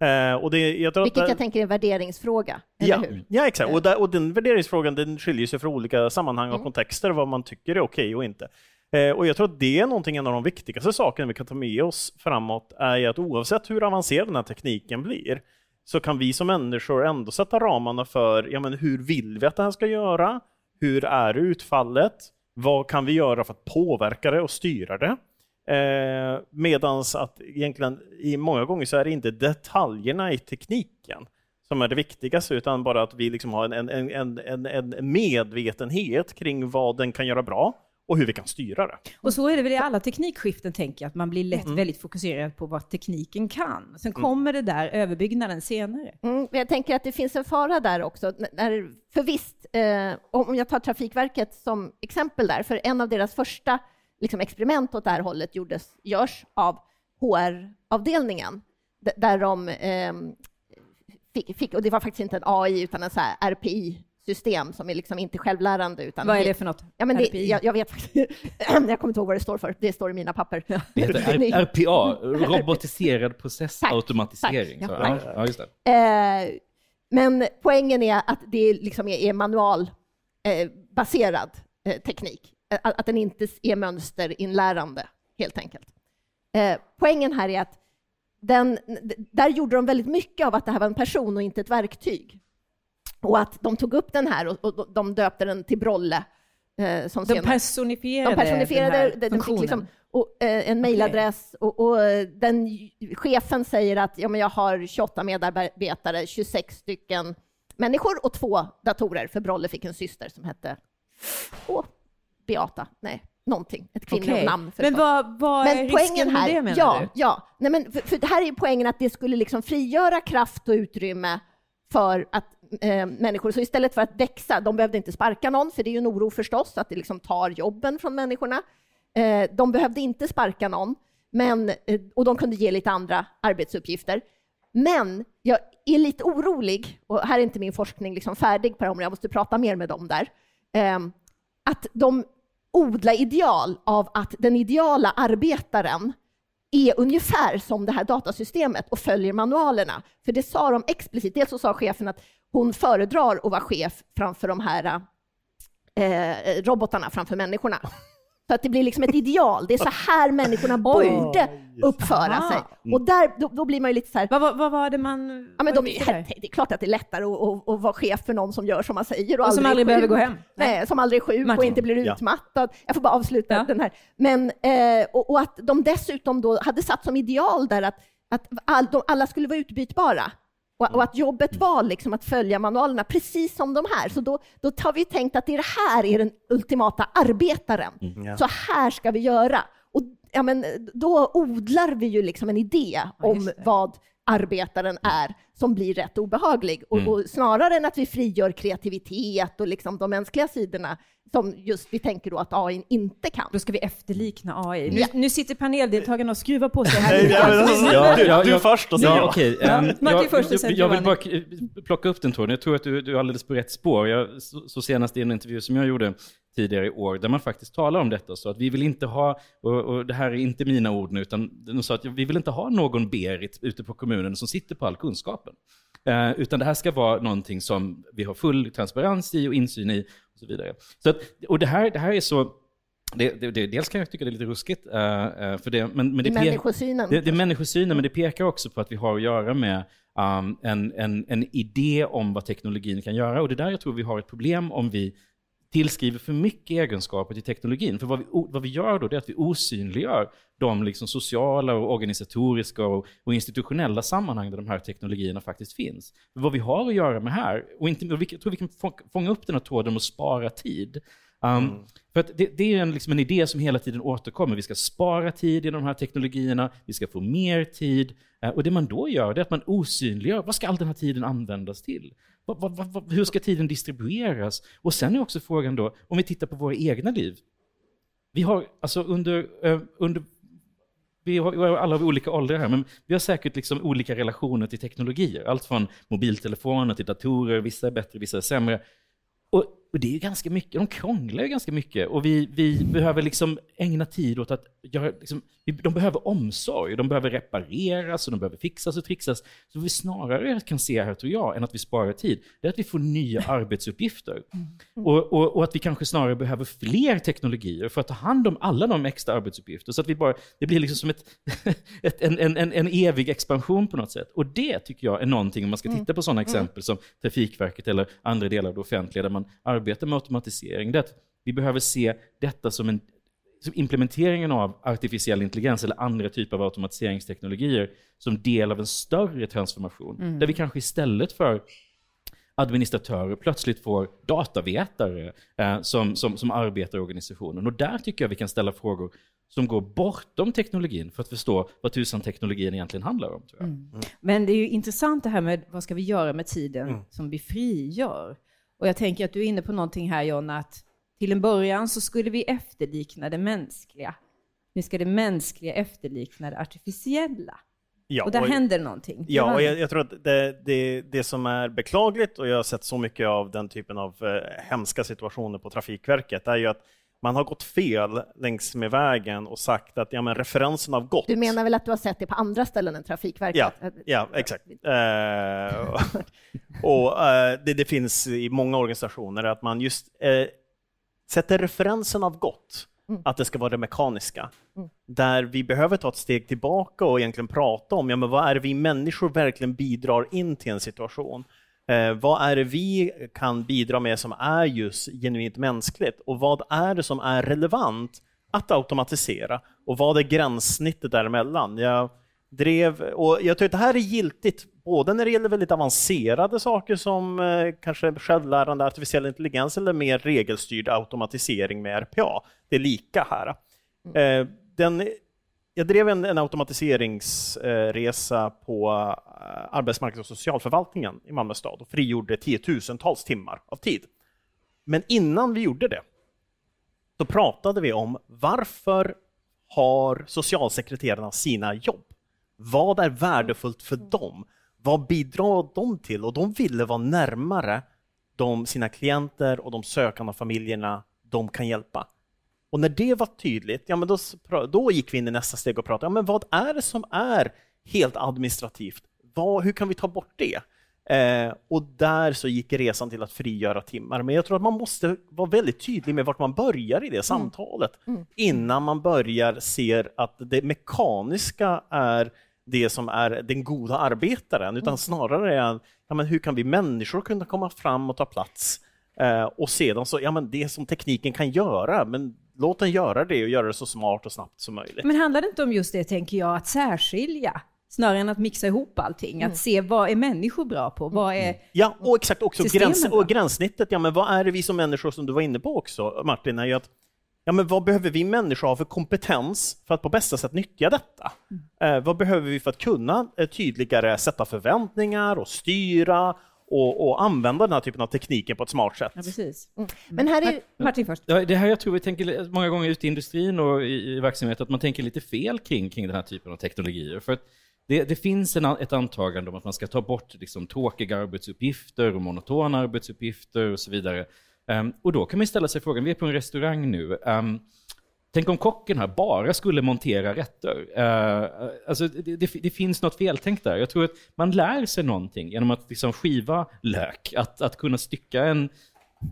Eh, och det, jag tror att Vilket det- jag tänker är en värderingsfråga, eller Ja, hur? ja exakt. Och, där, och den värderingsfrågan den skiljer sig från olika sammanhang och kontexter, vad man tycker är okej och inte. Eh, och jag tror att det är någonting, en av de viktigaste sakerna vi kan ta med oss framåt, är att oavsett hur avancerad den här tekniken blir, så kan vi som människor ändå sätta ramarna för ja, men hur vill vi att det här ska göra? Hur är utfallet? Vad kan vi göra för att påverka det och styra det? Eh, medans att egentligen i många gånger så är det inte detaljerna i tekniken som är det viktigaste, utan bara att vi liksom har en, en, en, en, en medvetenhet kring vad den kan göra bra och hur vi kan styra det. Och så är det väl i alla teknikskiften, tänker jag, att man blir lätt väldigt fokuserad på vad tekniken kan. Sen kommer det där överbyggnaden senare. Mm, jag tänker att det finns en fara där också. För visst, eh, om jag tar Trafikverket som exempel där, för en av deras första liksom, experiment åt det här hållet gjordes, görs av HR-avdelningen, där de eh, fick, fick, och det var faktiskt inte en AI utan en så här RPI-system som är liksom inte självlärande. Utan Vad är det för något? Ja, men det, RPI? jag, jag vet faktiskt *clears throat* Jag kommer inte ihåg vad det står för. Det står i mina papper. Det heter RPA, *laughs* robotiserad processautomatisering. Tack, tack, ja, ja, just det. Eh, men poängen är att det liksom är, är manualbaserad eh, baserad, eh, teknik. Eh, Att, att den inte är mönsterinlärande, helt enkelt. Eh, poängen här är att den, där gjorde de väldigt mycket av att det här var en person och inte ett verktyg. Och att de tog upp den här och, och de döpte den till Brolle. Eh, som De personifierade, de personifierade den den, fick funktionen. liksom, och, eh, en mejladress och, och eh, den, chefen säger att ja, men jag har 28 medarbetare, 26 stycken människor och två datorer, för Brolle fick en syster som hette åh, Beata, nej, någonting, ett kvinnligt Okej. namn. Men vad, vad är Men risken poängen med här, det menar ja, du? ja. Nej, men för, för det här är ju poängen att det skulle liksom frigöra kraft och utrymme för att eh, människor, så istället för att växa, de behövde inte sparka någon, för det är ju en oro förstås att det liksom tar jobben från människorna. Eh, de behövde inte sparka någon, men, eh, och de kunde ge lite andra arbetsuppgifter. Men jag är lite orolig, och här är inte min forskning liksom färdig på det här området, jag måste prata mer med dem där, eh, att de odlar ideal av att den ideala arbetaren är ungefär som det här datasystemet och följer manualerna. För det sa de explicit. Dels så sa chefen att hon föredrar att vara chef framför de här eh, robotarna, framför människorna. *laughs* Så att det blir liksom ett ideal. Det är så här människorna borde uppföra Aha. sig. Och där, då, då blir man ju lite så här, Vad, vad, vad var det man... Ja, men de, gick det är klart att det är lättare att, att, att vara chef för någon som gör som man säger. Och, Och som är aldrig behöver gå hem. Nej. som aldrig är sjuk och Martin. inte blir Ja. utmattad. Jag får bara avsluta Ja. den här. Men, eh, och, och att de dessutom då hade satt som ideal där att, att all, de, alla skulle vara utbytbara. Och, och att jobbet var liksom att följa manualerna, precis som de här. Så då, då har vi tänkt att det här är den ultimata arbetaren. Ja. Så här ska vi göra. Och, ja, men, då odlar vi ju liksom en idé Ja, om vad arbetaren är, som blir rätt obehaglig. Och, Mm. och snarare än att vi frigör kreativitet och liksom de mänskliga sidorna, som just vi tänker då att AI inte kan. Då ska vi efterlikna AI. Nu, Ja. nu sitter paneldeltagarna och skruvar på sig här. Nej, ja, men alltså, Ja, du, ja, du ja. först och sen Ja, okej. Ja, ehm, jag, först och sen jag, vill bara plocka upp den tråden. Jag tror att du, du är alldeles på rätt spår. Jag så, så senast i en intervju som jag gjorde tidigare i år, där man faktiskt talar om detta, så att vi vill inte ha, och, och det här är inte mina ord nu, utan de sa att vi vill inte ha någon Berit ute på kommunen som sitter på all kunskapen. Eh, utan det här ska vara någonting som vi har full transparens i och insyn i och så vidare. Så att, och det här, det här är så, det, det, det, dels kan jag tycka det är lite ruskigt, eh, för det, men, men det människosynen. det, det är människosynen, men det pekar också på att vi har att göra med um, en, en, en idé om vad teknologin kan göra. Och det är där jag tror vi har ett problem om vi tillskriver för mycket egenskaper till teknologin. För vad vi, vad vi gör då är att vi osynliggör de liksom sociala, och organisatoriska och, och institutionella sammanhang där de här teknologierna faktiskt finns. För vad vi har att göra med här, och inte, jag tror vi kan fånga upp den här tråden och spara tid. Um, För att det, det är en, liksom en idé som hela tiden återkommer. Vi ska spara tid i de här teknologierna, vi ska få mer tid. Eh, Och det man då gör det är att man osynliggör, vad ska all den här tiden användas till? Vad, vad, vad, hur ska tiden distribueras? Och sen är också frågan då, om vi tittar på våra egna liv. Vi har alltså under, eh, under vi har alla av olika åldrar här, men vi har säkert liksom olika relationer till teknologier. Allt från mobiltelefoner till datorer, vissa är bättre, vissa är sämre. Och, och det är ganska mycket, de krånglar ju ganska mycket och vi, vi behöver liksom ägna tid åt att göra, liksom, de behöver omsorg, de behöver repareras och de behöver fixas och trixas. Så vi snarare kan se här, tror jag, än att vi sparar tid, det är att vi får nya *laughs* arbetsuppgifter. Och, och, och att vi kanske snarare behöver fler teknologier för att ta hand om alla de extra arbetsuppgifter. Så att vi bara, det blir liksom som ett, *laughs* ett, en, en, en, en evig expansion på något sätt. Och det tycker jag är någonting, om man ska titta på sådana exempel som Trafikverket eller andra delar av det offentliga där man arbetar med automatisering, det är att vi behöver se detta som en som implementeringen av artificiell intelligens eller andra typer av automatiseringsteknologier som del av en större transformation. Där vi kanske istället för administratörer plötsligt får datavetare eh, som, som, som arbetar i organisationen. Och där tycker jag vi kan ställa frågor som går bortom teknologin för att förstå vad tusan teknologin egentligen handlar om. Tror jag. Men det är ju intressant det här med vad ska vi göra med tiden Mm. som vi frigör? Och jag tänker att du är inne på någonting här John, att till en början så skulle vi efterlikna det mänskliga. Nu ska det mänskliga efterlikna det artificiella. Ja, och där och- händer någonting. Ja, och jag, jag tror att det, det, det som är beklagligt, och jag har sett så mycket av den typen av eh, hemska situationer på Trafikverket, är ju att man har gått fel längs med vägen och sagt att ja, men referensen av gott. Du menar väl att du har sett det på andra ställen än Trafikverket? Ja, ja exakt. Eh, och eh, det, det finns i många organisationer att man just eh, sätter referensen av gott, att det ska vara det mekaniska. Där vi behöver ta ett steg tillbaka och egentligen prata om ja, men vad är det vi människor verkligen bidrar in till en situation. Eh, vad är det vi kan bidra med som är just genuint mänskligt och vad är det som är relevant att automatisera och vad är gränssnittet däremellan? Jag drev, och jag tror att det här är giltigt både när det gäller väldigt avancerade saker som eh, kanske självlärande artificiell intelligens eller mer regelstyrd automatisering med RPA. Det är lika här. Eh, den, jag drev en, en automatiseringsresa på eh, arbetsmarknads och socialförvaltningen i Malmö stad och frigjorde tiotusentals timmar av tid. Men innan vi gjorde det så pratade vi om varför har socialsekreterarna sina jobb? Vad är värdefullt för dem? Vad bidrar de till? Och de ville vara närmare de, sina klienter och de sökande familjerna de kan hjälpa. Och när det var tydligt, ja, men då, då gick vi in i nästa steg och pratade, ja, men vad är det som är helt administrativt? Vad, hur kan vi ta bort det? Eh, och där så gick resan till att frigöra timmar. Men jag tror att man måste vara väldigt tydlig med vart man börjar i det samtalet innan man börjar se att det mekaniska är det som är den goda arbetaren, utan snarare är ja, men hur kan vi människor kunna komma fram och ta plats? Eh, och sedan så, ja men det som tekniken kan göra, men låt den göra det och göra det så smart och snabbt som möjligt. Men handlar det inte om just det, tänker jag, att särskilja? Snarare än att mixa ihop allting. Att se vad är människor bra på? Vad är... Ja, och exakt också gräns, och gränssnittet. Ja, men vad är det vi som människor, som du var inne på också, Martin, är ju att ja, men vad behöver vi människor ha för kompetens för att på bästa sätt nyttja detta? Eh, vad behöver vi för att kunna eh, tydligare sätta förväntningar och styra och, och använda den här typen av tekniker på ett smart sätt? Ja, precis. Men här är Martin först. Ja, det här jag tror vi tänker många gånger ute i industrin och i, i verksamhet, att man tänker lite fel kring, kring den här typen av teknologier. För att det, det finns en, ett antagande om att man ska ta bort liksom, tråkiga arbetsuppgifter och monotona arbetsuppgifter och så vidare. Um, och då kan man ställa sig frågan, vi är på en restaurang nu, um, Tänk om kocken här bara skulle montera rätter. Uh, alltså det, det, det, finns något feltänkt där. Jag tror att man lär sig någonting genom att liksom skiva lök, att, att kunna stycka en,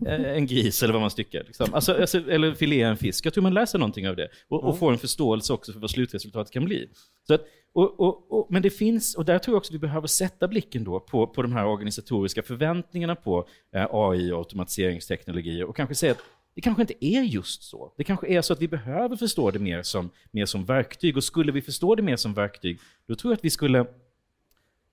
eh, en gris eller vad man styckar. Liksom. Alltså, alltså, eller filea en fisk. Jag tror man lär sig någonting av det och, och får en förståelse också för vad slutresultatet kan bli. Så att, och, och, och, men det finns, och där tror jag också vi behöver sätta blicken då på, på de här organisatoriska förväntningarna på eh, AI och automatiseringsteknologier och kanske säga att det kanske inte är just så. Det kanske är så att vi behöver förstå det mer som, mer som verktyg. Och skulle vi förstå det mer som verktyg, då tror jag att vi skulle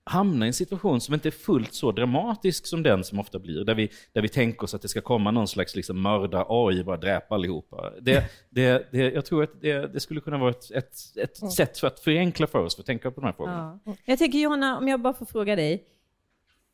hamna i en situation som inte är fullt så dramatisk som den som ofta blir, där vi, där vi tänker oss att det ska komma någon slags liksom mörda AI bara dräpa allihopa. Det, det, det, jag tror att det, det skulle kunna vara ett, ett, ett mm. sätt för att förenkla för oss för att tänka på de här frågorna. Ja. Jag tänker Johanna, om jag bara får fråga dig,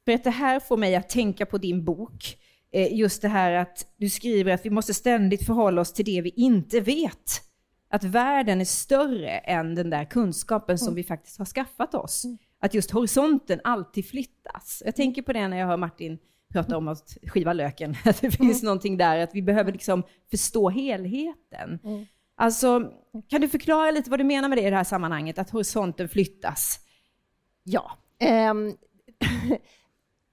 för att det här får mig att tänka på din bok. Eh, just det här att du skriver att vi måste ständigt förhålla oss till det vi inte vet. Att världen är större än den där kunskapen som mm. vi faktiskt har skaffat oss. Mm. Att just horisonten alltid flyttas. Jag tänker på det när jag hör Martin prata om att skiva löken. *laughs* Att det finns mm. någonting där, att vi behöver liksom förstå helheten. Mm. Alltså, kan du förklara lite vad du menar med det i det här sammanhanget, att horisonten flyttas? Ja. Um, *clears throat*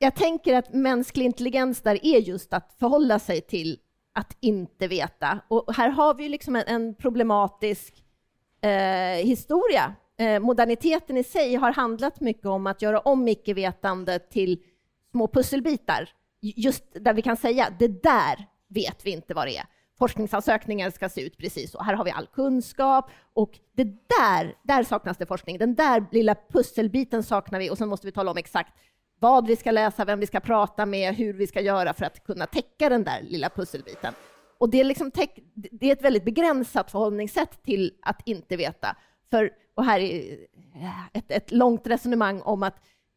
jag tänker att mänsklig intelligens där är just att förhålla sig till att inte veta. Och här har vi liksom en, en problematisk eh, historia. Eh, moderniteten i sig har handlat mycket om att göra om icke-vetande till små pusselbitar. Just där vi kan säga, det där vet vi inte vad det är. Forskningsansökningar ska se ut precis så. Här har vi all kunskap och det där, där saknas det forskning. Den där lilla pusselbiten saknar vi och sen måste vi tala om exakt vad vi ska läsa, vem vi ska prata med, hur vi ska göra för att kunna täcka den där lilla pusselbiten. Och det är, liksom det är ett väldigt begränsat förhållningssätt till att inte veta. För, och här är eh, ett, ett långt resonemang om att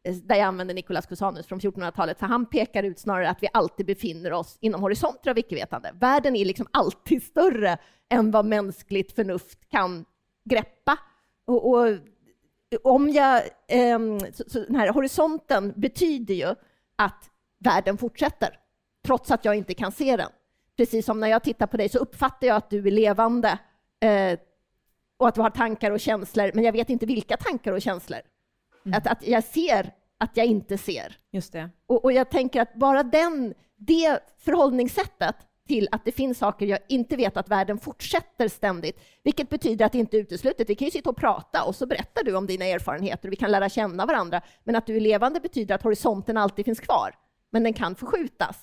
eh, där jag använder Nicolas Cusanus från 1400-talet, för han pekar ut snarare att vi alltid befinner oss inom horisonter av icke-vetande. Världen är liksom alltid större än vad mänskligt förnuft kan greppa. Och, och om jag, eh, så, så den här horisonten betyder ju att världen fortsätter, trots att jag inte kan se den. Precis som när jag tittar på dig så uppfattar jag att du är levande eh, och att du har tankar och känslor, men jag vet inte vilka tankar och känslor. Mm. Att, att jag ser att jag inte ser. Just det. Och, och jag tänker att bara den, det förhållningssättet till att det finns saker jag inte vet att världen fortsätter ständigt, vilket betyder att det inte är uteslutet. Vi kan ju sitta och prata och så berättar du om dina erfarenheter och vi kan lära känna varandra. Men att du är levande betyder att horisonten alltid finns kvar, men den kan förskjutas.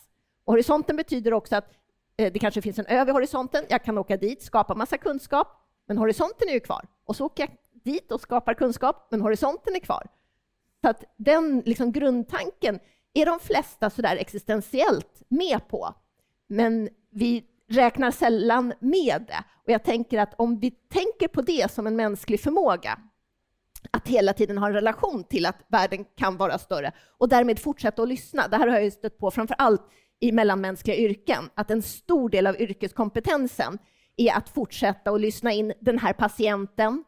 Och horisonten betyder också att eh, det kanske finns en ö vid horisonten. Jag kan åka dit, skapa massa kunskap, men horisonten är ju kvar. Och så åker jag dit och skapar kunskap, men horisonten är kvar. Så att den liksom grundtanken är de flesta sådär existentiellt med på. Men vi räknar sällan med det. Och jag tänker att om vi tänker på det som en mänsklig förmåga, att hela tiden ha en relation till att världen kan vara större och därmed fortsätta att lyssna. Det här har jag stött på framför allt i mellanmänskliga yrken, att en stor del av yrkeskompetensen är att fortsätta att lyssna in den här patienten,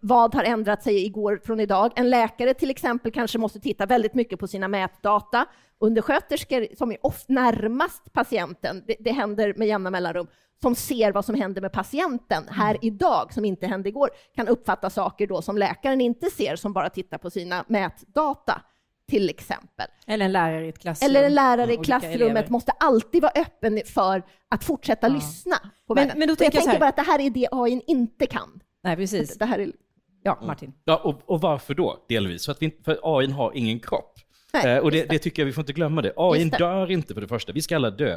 vad har ändrat sig igår från idag? En läkare till exempel kanske måste titta väldigt mycket på sina mätdata. Undersköterskor som är ofta närmast patienten, det, det händer med jämna mellanrum, som ser vad som händer med patienten här mm. idag, som inte hände igår, kan uppfatta saker då som läkaren inte ser, som bara tittar på sina mätdata till exempel. Eller en lärare i ett klassrum. Eller en lärare i klassrummet måste alltid vara öppen för att fortsätta ja. lyssna. På men, men jag, jag tänker bara att det här är det AI inte kan. Nej, precis. Det här är... Ja, Martin. Ja, och, och varför då? Delvis för att, vi, för AI har ingen kropp. Nej, eh, och det, det, tycker jag vi får inte glömma det. AI dör inte för det första. Vi ska alla dö.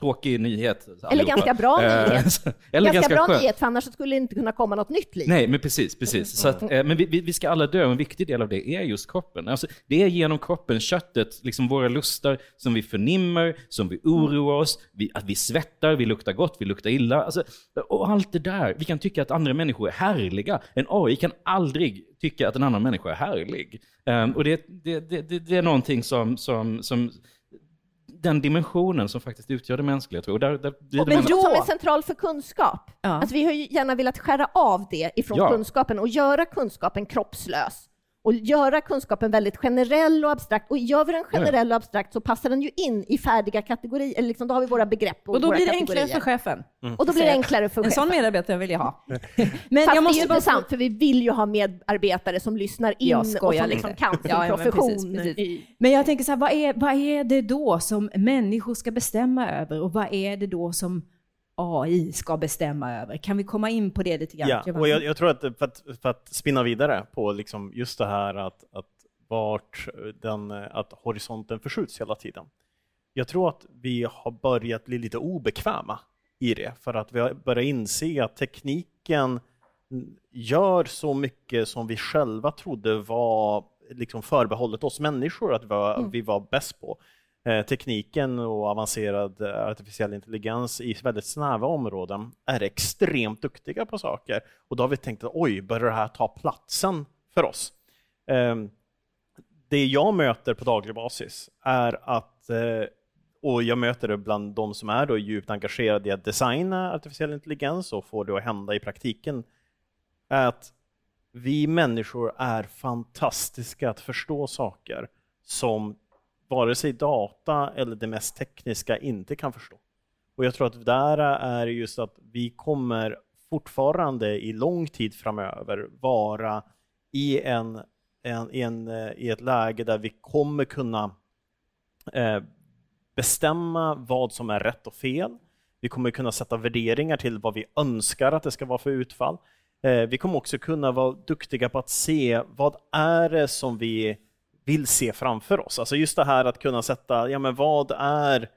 Tråkig nyhet. Eller allihopa. ganska bra Eh, nyhet. *laughs* Eller ganska, bra skön. nyhet, för annars skulle det inte kunna komma något nytt liv. Nej, men precis. precis. Så att, eh, men vi, vi ska alla dö, och en viktig del av det är just kroppen. Alltså, det är genom kroppen, köttet, liksom våra lustar som vi förnimmer, som vi oroar oss, vi, att vi svettar, vi luktar gott, vi luktar illa. Alltså, och allt det där. Vi kan tycka att andra människor är härliga. En AI kan aldrig tycka att en annan människa är härlig. Ehm, och det, det, det, det, det är någonting som, som, som den dimensionen som faktiskt utgör det mänskliga, tror jag. Och Där, där blir det Men mänskliga- som är central för kunskap. Ja. Alltså, vi har ju gärna velat skära av det ifrån Ja. kunskapen och göra kunskapen kroppslös. Och göra kunskapen väldigt generell och abstrakt. Och gör vi den generell och abstrakt så passar den ju in i färdiga kategorier. Eller liksom, då har vi våra begrepp och, Och då våra blir det kategorier. enklare för chefen. Och då blir det enklare för En chefen. sån medarbetare vill jag ha. *laughs* Men Fast jag måste det är ju bara sant, för vi vill ju ha medarbetare som lyssnar in Jag och som liksom kan sin Ja, ja, men profession. precis, precis. Men jag tänker så här, vad är, vad är det då som människor ska bestämma över och vad är det då som AI ska bestämma över? Kan vi komma in på det lite grann? Ja, och jag, jag tror att för, att för att spinna vidare på liksom just det här att, att, vart den, att horisonten förskjuts hela tiden. Jag tror att vi har börjat bli lite obekväma i det för att vi har börjat inse att tekniken gör så mycket som vi själva trodde var liksom förbehållet oss människor att vi var, vi var bäst på. Eh, tekniken och avancerad eh, artificiell intelligens i väldigt snäva områden är extremt duktiga på saker. Och då har vi tänkt att oj, börjar det här ta platsen för oss? Ehm, det jag möter på daglig basis är att, eh, och jag möter det bland de som är då djupt engagerade i att designa artificiell intelligens och få det att hända i praktiken, är att vi människor är fantastiska att förstå saker som vare sig data eller det mest tekniska inte kan förstå. Och jag tror att där är just att vi kommer fortfarande i lång tid framöver vara i, en, en, en, eh, i ett läge där vi kommer kunna eh, bestämma vad som är rätt och fel. Vi kommer kunna sätta värderingar till vad vi önskar att det ska vara för utfall. Eh, vi kommer också kunna vara duktiga på att se vad är det som vi vill se framför oss. Alltså just det här att kunna sätta, ja men vad är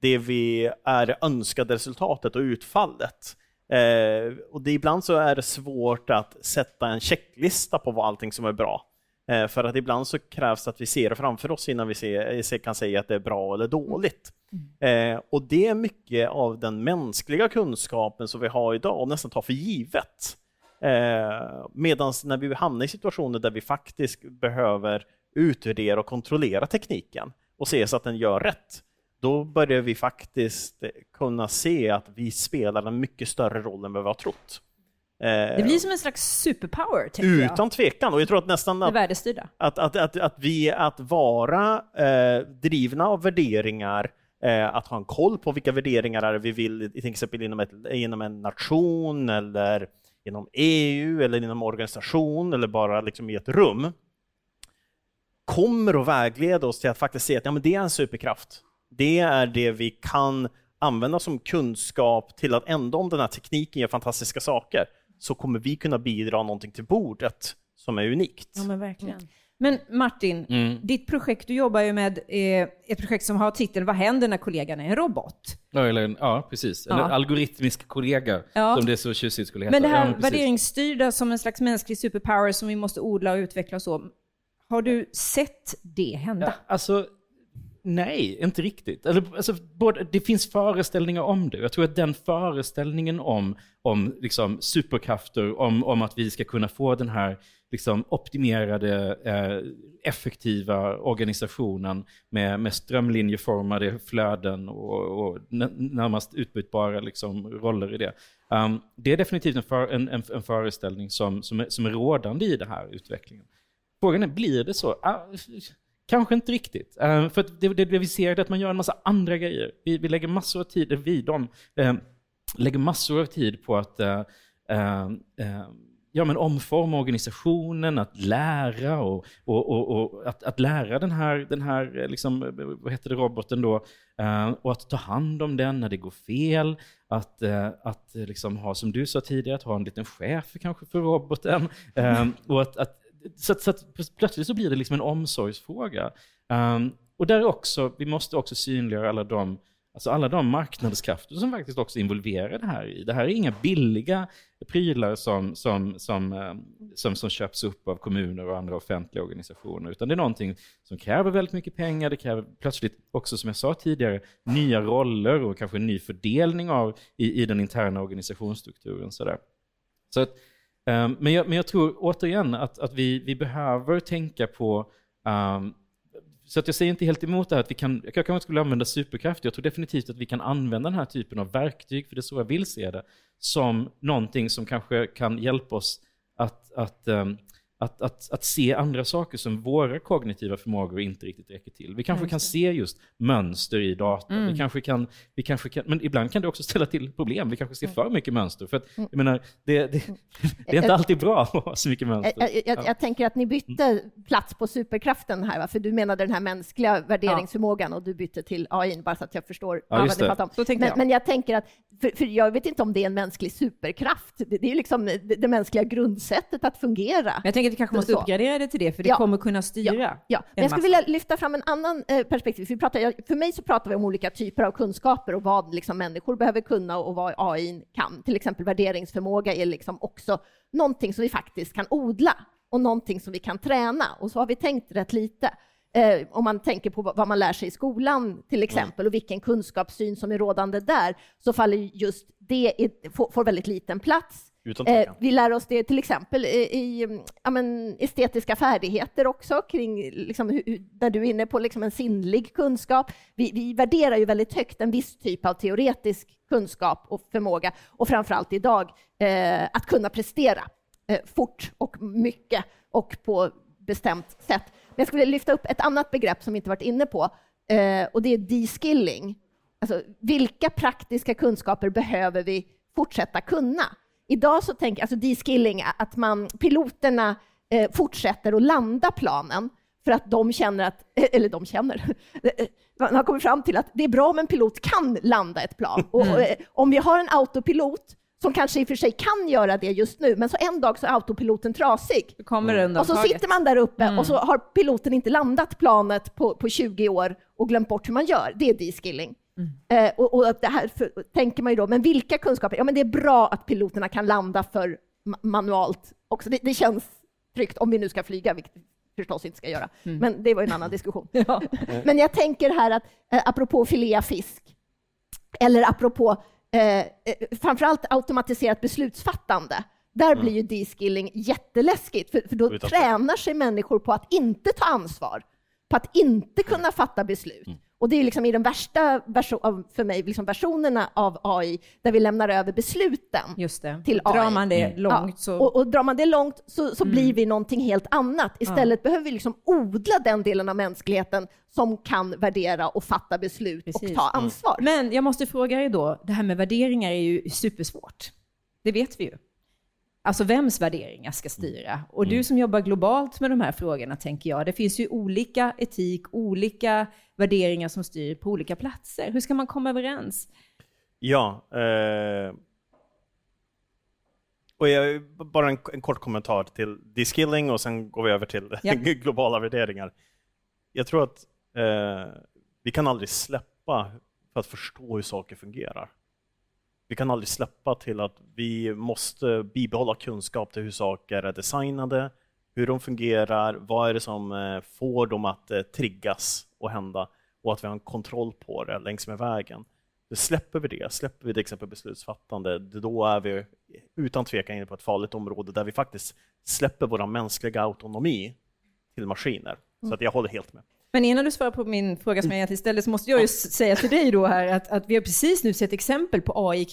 det vi är önskade resultatet och utfallet? Eh, och det, ibland så är det svårt att sätta en checklista på vad allting som är bra. Eh, för att ibland så krävs det att vi ser det framför oss innan vi ser, se- kan säga att det är bra eller dåligt. Eh, och det är mycket av den mänskliga kunskapen som vi har idag och nästan tar för givet. Eh, Medan när vi hamnar i situationer där vi faktiskt behöver utvärdera och kontrollera tekniken och se så att den gör rätt, då börjar vi faktiskt kunna se att vi spelar en mycket större roll än vad vi har trott. Det blir som en slags superpower, tänker jag. utan tvekan, och jag tror att nästan att att, att, att, att vi att vara eh, drivna av värderingar, eh, att ha en koll på vilka värderingar vi vill, till exempel inom, ett, inom en nation eller inom EU eller inom organisation eller bara liksom i ett rum, kommer att vägleda oss till att faktiskt se att ja, men det är en superkraft. Det är det vi kan använda som kunskap till att ändå om den här tekniken gör fantastiska saker, så kommer vi kunna bidra någonting till bordet som är unikt. Ja, men verkligen. Men Martin, Mm. ditt projekt, du jobbar ju med eh, ett projekt som har titeln Vad händer när kollegan är en robot? Ja, eller, en- ja precis. Ja. algoritmisk kollega, Ja. som det så tjusigt skulle heta. Men det ja, här precis. värderingsstyrda som en slags mänsklig superpower som vi måste odla och utveckla och så. Har du sett det hända? Ja, alltså, nej, inte riktigt. Alltså, både, det finns föreställningar om det. Jag tror att den föreställningen om, om liksom, superkrafter, om, om att vi ska kunna få den här liksom, optimerade, eh, effektiva organisationen med, med strömlinjeformade flöden och, och närmast utbytbara liksom, roller i det. Um, det är definitivt en, för, en, en, en föreställning som, som, är, som är rådande i den här utvecklingen. Frågan är, blir det så? Ah, Kanske inte riktigt. Eh, för att det, det, vi ser är att man gör en massa andra grejer. Vi, vi lägger massor av tid, eh, vi de, eh, lägger massor av tid på att eh, eh, ja, men omforma organisationen, att lära och, och, och, och att, att lära den här, den här liksom, vad heter det, roboten då, och att ta hand om den när det går fel, att, att liksom ha, som du sa tidigare, att ha en liten chef kanske för roboten, och att, att så, att- så att plötsligt så blir det liksom en omsorgsfråga. Um, och där också, vi måste också synliggöra alla de, Alltså alla de marknadskrafter som faktiskt också involverar det här i. Det här är inga billiga prylar som, som, som, ehm, som, som köps upp av kommuner och andra offentliga organisationer, utan det är någonting som kräver väldigt mycket pengar, det kräver plötsligt också, som jag sa tidigare, nya roller och kanske en ny fördelning av, i, i den interna organisationsstrukturen. Sådär. Så att, um, men, jag, men jag tror återigen att, att vi, vi behöver tänka på um, så att jag säger inte helt emot det här att vi kan, jag kanske inte skulle använda superkraft, jag tror definitivt att vi kan använda den här typen av verktyg, för det är så jag vill se det, som någonting som kanske kan hjälpa oss att, att um, att, att, att se andra saker som våra kognitiva förmågor inte riktigt räcker till. Vi kanske kan se just mönster i data. Mm. Vi kanske kan, vi kanske kan, men ibland kan det också ställa till problem. Vi kanske ser för mycket mönster. För att, mm. jag menar, det, det, *laughs* det är inte alltid bra att ha så mycket mönster. Jag, jag, jag, tänker att ni bytte plats på superkraften här, va? för du menade den här mänskliga värderingsförmågan och du bytte till AI, bara så att jag förstår ja, vad ni pratar om. Men jag. men jag tänker att, för, för, jag vet inte om det är en mänsklig superkraft. Det, det är liksom det, det mänskliga grundsättet att fungera. Vi kanske måste uppgradera det till det, för det ja. kommer kunna styra. Ja, ja. Men jag skulle vilja lyfta fram en annan eh, perspektiv. Vi pratar, för mig så pratar vi om olika typer av kunskaper och vad liksom människor behöver kunna och vad AI kan. Till exempel värderingsförmåga är liksom också någonting som vi faktiskt kan odla och någonting som vi kan träna. Och så har vi tänkt rätt lite. Eh, om man tänker på vad man lär sig i skolan till exempel och vilken kunskapssyn som är rådande där, så faller just det får, får väldigt liten plats. Eh, vi lär oss det till exempel i, i ja, men, estetiska färdigheter också, kring, liksom, hur, där du är inne på liksom, en sinnlig kunskap. Vi, vi värderar ju väldigt högt en viss typ av teoretisk kunskap och förmåga, och framförallt idag eh, att kunna prestera eh, fort och mycket och på bestämt sätt. Men jag skulle lyfta upp ett annat begrepp som vi inte varit inne på, eh, och det är de-skilling. Alltså, vilka praktiska kunskaper behöver vi fortsätta kunna? Idag så tänker alltså de-skilling, att man, piloterna eh, fortsätter att landa planen för att de känner att, eller de känner, *laughs* man har kommit fram till att det är bra om en pilot kan landa ett plan. Och, mm. eh, om vi har en autopilot som kanske i och för sig kan göra det just nu, men så en dag så är autopiloten trasig. Mm. Och så sitter man där uppe mm. och så har piloten inte landat planet på, på 20 år och glömt bort hur man gör. Det är de-skilling. Mm. Eh, och, och, det här för, tänker man ju då, men vilka kunskaper? Ja, men det är bra att piloterna kan landa för ma manuellt också. Det, det, känns tryggt om vi nu ska flyga, vilket vi förstås inte ska göra. Mm. Men det var en annan diskussion. *laughs* ja. *laughs* Men jag tänker här att, eh, apropå filea fisk, eller apropå eh, eh, framförallt automatiserat beslutsfattande, där mm. blir ju de-skilling jätteläskigt, för, för då tränar sig människor på att inte ta ansvar, på att inte kunna fatta beslut. Mm. Och det är liksom i de värsta version, för mig, liksom versionerna av AI där vi lämnar över besluten Just det. till AI. Drar man det mm. långt så... och, och, drar man det långt så, så mm. blir vi någonting helt annat. Istället ja. behöver vi liksom odla den delen av mänskligheten som kan värdera och fatta beslut Precis. och ta ansvar. Men jag måste fråga er då, det här med värderingar är ju supersvårt. Det vet vi ju. Alltså vems värderingar ska styra? Och du mm. som jobbar globalt med de här frågorna, tänker jag, det finns ju olika etik, olika värderingar som styr på olika platser. Hur ska man komma överens? Ja, eh, och jag, bara en, en, kort kommentar till de-skilling och sen går vi över till ja. *laughs* globala värderingar. Jag tror att eh, vi kan aldrig släppa för att förstå hur saker fungerar vi kan aldrig släppa till att vi måste bibehålla kunskap till hur saker är designade, hur de fungerar, vad är det som eh, får dem att eh, triggas och hända och att vi har en kontroll på det längs med vägen. Då släpper vi det, släpper vi till exempel beslutsfattande, då är vi utan tvekan inne på ett farligt område där vi faktiskt släpper vår mänskliga autonomi till maskiner. Så att jag håller helt med. Men innan du svarar på min fråga som jag egentligen ställde så måste jag ju säga till dig då här att, att vi har precis nu sett exempel på AI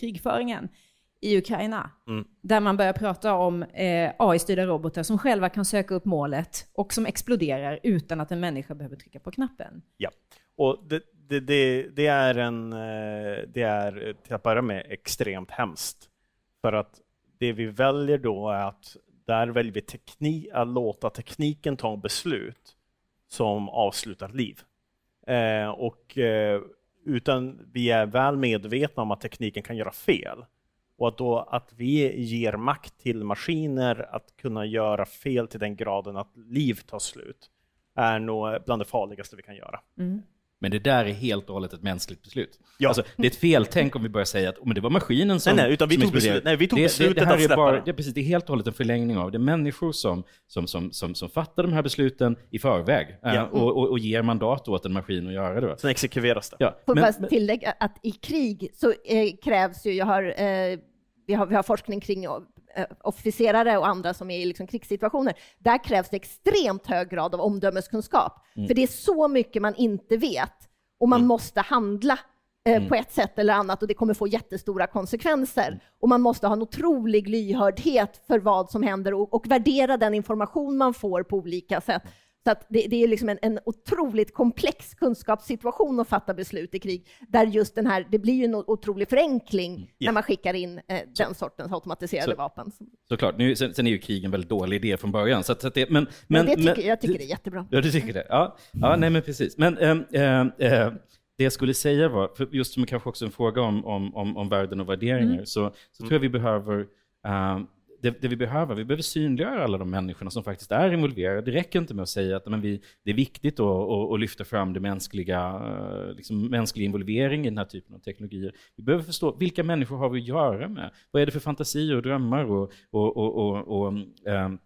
i Ukraina. Mm. Där man börjar prata om eh, AI-styrda robotar som själva kan söka upp målet och som exploderar utan att en människa behöver trycka på knappen. Ja, och det, det, det, det är, en, eh, det är till att börja med extremt hemskt. För att det vi väljer då är att där väljer vi teknik, att låta tekniken ta beslut som avslutar liv. Eh, och eh, utan vi är väl medvetna om att tekniken kan göra fel. Och att, då, att vi ger makt till maskiner att kunna göra fel till den graden att liv tar slut är nog bland det farligaste vi kan göra. Mm. Men det där är helt och hållet ett mänskligt beslut. Ja. Alltså, det är ett feltänk om vi börjar säga att oh, men det var maskinen som Nej, nej, utan vi som tog exploderade." beslut- nej, vi tog det, beslutet det, det här att är släppa bara, är precis, det är helt och hållet en förlängning av det. människor som, som, som, som, som fattar de här besluten i förväg eh, Ja. och, och, och ger mandat åt en maskin att göra det. Sen exekveras det. Ja. Får Men, bara tillägga att i krig så eh, krävs ju, jag har, eh, vi, har, vi har forskning kring eh, officerare och andra som är i liksom krigssituationer. Där krävs det extremt hög grad av omdömeskunskap. Mm. För det är så mycket man inte vet och man måste handla eh, Mm. på ett sätt eller annat och det kommer få jättestora konsekvenser. Och man måste ha en otrolig lyhördhet för vad som händer och, och värdera den information man får på olika sätt. Så det, det är liksom en, en otroligt komplex kunskapssituation att fatta beslut i krig, där just den här, det blir ju en otrolig förenkling när man skickar in eh, den sortens automatiserade Så- vapen. Såklart, nu, sen, sen är ju krig en väldigt dålig idé från början. Så så det, men, Men, men, det tycker, men- jag tycker det är jättebra. Ja, du tycker det? Ja, ja nej men precis. Men ehm, ehm, eh, det jag skulle säga var, för just som kanske också en fråga om, om, om, om värden och värderingar, så, så tror jag vi behöver ehm, det, det vi behöver, vi behöver synliggöra alla de människorna som faktiskt är involverade. Det räcker inte med att säga att men vi, det är viktigt att, att, att lyfta fram det mänskliga, eh, liksom mänsklig involvering i den här typen av teknologier. Vi behöver förstå vilka människor har vi att göra med? Vad är det för fantasier och drömmar och, och, och, och, och ehm,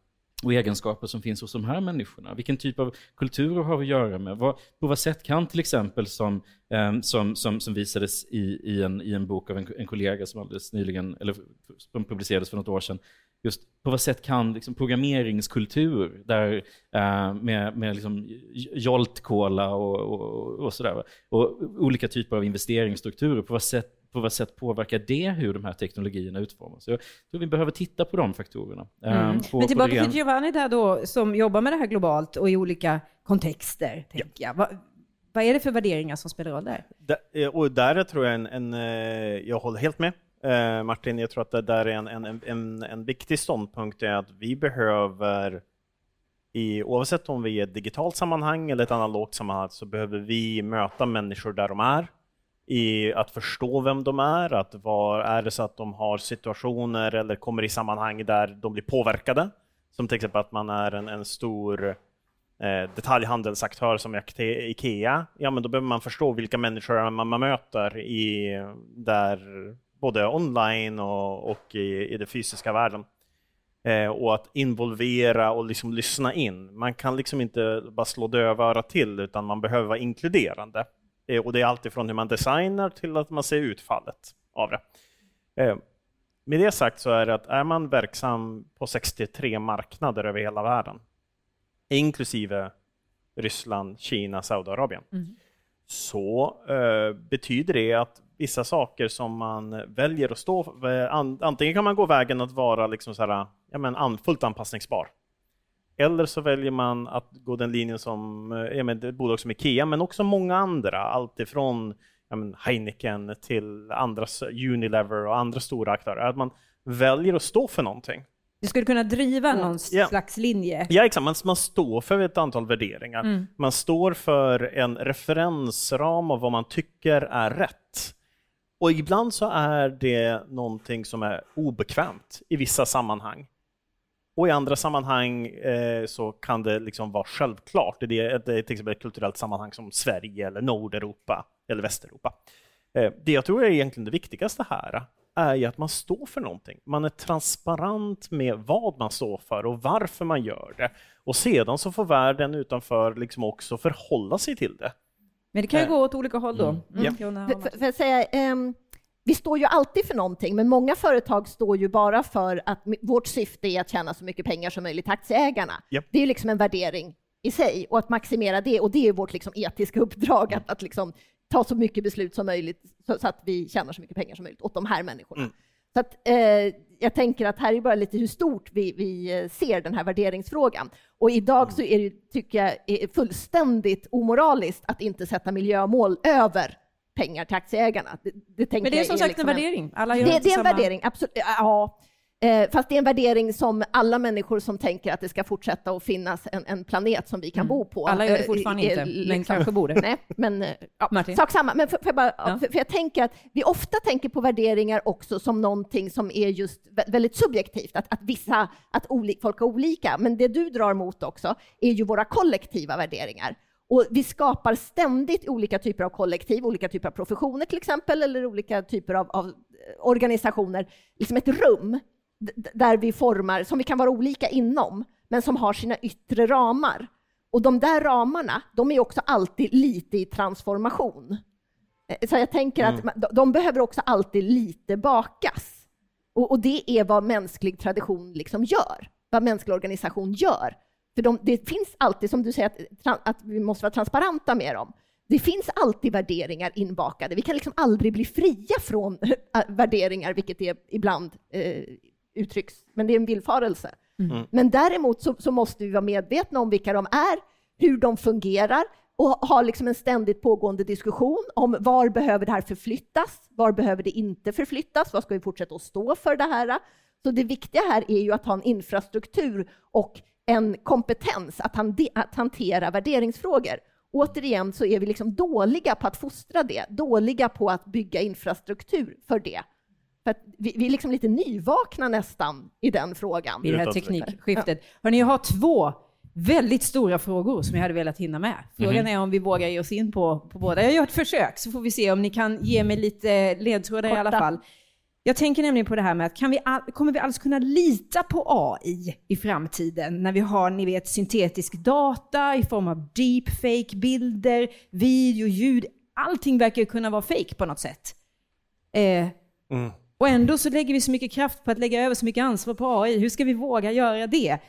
och egenskaper som finns hos de här människorna. Vilken typ av kulturer har vi att göra med? Vad, på vad sätt kan till exempel, som, eh, som, som, som visades i, i, en, i en bok av en, en kollega som alldeles nyligen, eller som publicerades för något år sedan, just på vad sätt kan liksom, programmeringskultur, där, eh, med, med liksom Jolt-cola och, och, och sådär, och olika typer av investeringsstrukturer, på vad sätt på vad sätt påverkar det hur de här teknologierna utformas? Så Jag tror vi behöver titta på de faktorerna. Mm. Ehm, på- Men tillbaka till Giovanni där då, som jobbar med det här globalt och i olika kontexter, tänker jag. Vad, vad är det för värderingar som spelar roll där? Där- eh, Och där tror jag en, en eh, jag håller helt med eh, Martin, jag tror att det där är en, en, en, en viktig ståndpunkt är att vi behöver i, oavsett om vi är i ett digitalt sammanhang eller ett analogt sammanhang så behöver vi möta människor där de är i att förstå vem de är, att var, är det så att de har situationer eller kommer i sammanhang där de blir påverkade, som till exempel att man är en, en stor eh, detaljhandelsaktör som Ikea, ja men då behöver man förstå vilka människor man, man möter i, där, både online och, och i, i den fysiska världen. Eh, och att involvera och liksom lyssna in. Man kan liksom inte bara slå dövörat till utan man behöver vara inkluderande. Eh, och det är alltifrån hur man designar till att man ser utfallet av det. Eh, med det sagt så är det att är man verksam på 63 marknader över hela världen, inklusive Ryssland, Kina, Saudiarabien, så eh, betyder det att vissa saker som man väljer att stå för, eh, an, antingen kan man gå vägen att vara liksom så här, ja, men an, fullt anpassningsbar. Eller så väljer man att gå den linjen som eh, ja, men ett bolag som Ikea, men också många andra, alltifrån ja, men Heineken till andra, Unilever och andra stora aktörer. Att man väljer att stå för någonting. Du skulle kunna driva någon Ja. slags linje. Ja, exakt. Man, man står för ett antal värderingar. Man står för en referensram av vad man tycker är rätt. Och ibland så är det någonting som är obekvämt i vissa sammanhang. Och i andra sammanhang eh, så kan det liksom vara självklart. Det är, det är till exempel ett kulturellt sammanhang som Sverige eller Nordeuropa eller Västeuropa. Eh, det jag tror är egentligen det viktigaste här är ju att man står för någonting. Man är transparent med vad man står för och varför man gör det. Och sedan så får världen utanför liksom också förhålla sig till det. Men det kan ju Eh. gå åt olika håll då. Mm. Ja. Jonna, För, för, för att säga, ehm, vi står ju alltid för någonting, men många företag står ju bara för att vårt syfte är att tjäna så mycket pengar som möjligt till aktieägarna. Ja. Det är ju liksom en värdering i sig och att maximera det och det är vårt liksom etiska uppdrag att, att liksom ta så mycket beslut som möjligt så, så att vi tjänar så mycket pengar som möjligt åt de här människorna. Mm. Så att, eh, jag tänker att här är bara lite hur stort vi, vi eh, ser den här värderingsfrågan. Och idag så är det, tycker jag, är fullständigt omoraliskt att inte sätta miljömål över pengar till aktieägarna. Det, det Men det är som sagt liksom en värdering. Alla gör Det, det är en värdering, absolut. Ja, Eh, fast det är en värdering som alla människor som tänker att det ska fortsätta att finnas en, en planet som vi kan bo på. Alla gör det eh, fortfarande är inte, men liksom- kanske borde. Nej, men eh, ja, Martin? sak samma. Men för, för, jag bara, Ja. för, för jag tänker att vi ofta tänker på värderingar också som någonting som är just vä- väldigt subjektivt, att, att vissa, att oli, folk är olika. Men det du drar mot också är ju våra kollektiva värderingar. Och vi skapar ständigt olika typer av kollektiv, olika typer av professioner till exempel, eller olika typer av, av organisationer, liksom ett rum där vi formar, som vi kan vara olika inom, men som har sina yttre ramar. Och de där ramarna, de är också alltid lite i transformation. Eh, så jag tänker mm. att de behöver också alltid lite bakas. Och, och, det är vad mänsklig tradition liksom gör, vad mänsklig organisation gör. För de, det finns alltid, som du säger, att, att vi måste vara transparenta med dem. Det finns alltid värderingar inbakade. Vi kan liksom aldrig bli fria från *laughs* äh, värderingar, vilket är ibland eh, uttrycks, men det är en villfarelse. Mm. mm. Men däremot så, så, måste vi vara medvetna om vilka de är, hur de fungerar och ha liksom en ständigt pågående diskussion om var behöver det här förflyttas, var behöver det inte förflyttas, vad ska vi fortsätta att stå för det här? Så det viktiga här är ju att ha en infrastruktur och en kompetens att, han, att hantera värderingsfrågor. Återigen så är vi liksom dåliga på att fostra det, dåliga på att bygga infrastruktur för det. För vi, vi, är liksom lite nyvakna nästan i den frågan. I det här teknikskiftet. Ja. Hörrni, jag har två väldigt stora frågor som jag hade velat hinna med. Frågan mm. är om vi vågar ge oss in på, på båda. Jag gör ett försök så får vi se om ni kan ge mig lite ledtrådar Korta. i alla fall. Jag tänker nämligen på det här med att kan vi all, kommer vi alls kunna lita på AI i framtiden när vi har, ni vet, syntetisk data i form av deepfake-bilder, video, ljud. Allting verkar kunna vara fake på något sätt. Eh, mm. Och ändå så lägger vi så mycket kraft på att lägga över så mycket ansvar på AI. Hur ska vi våga göra det?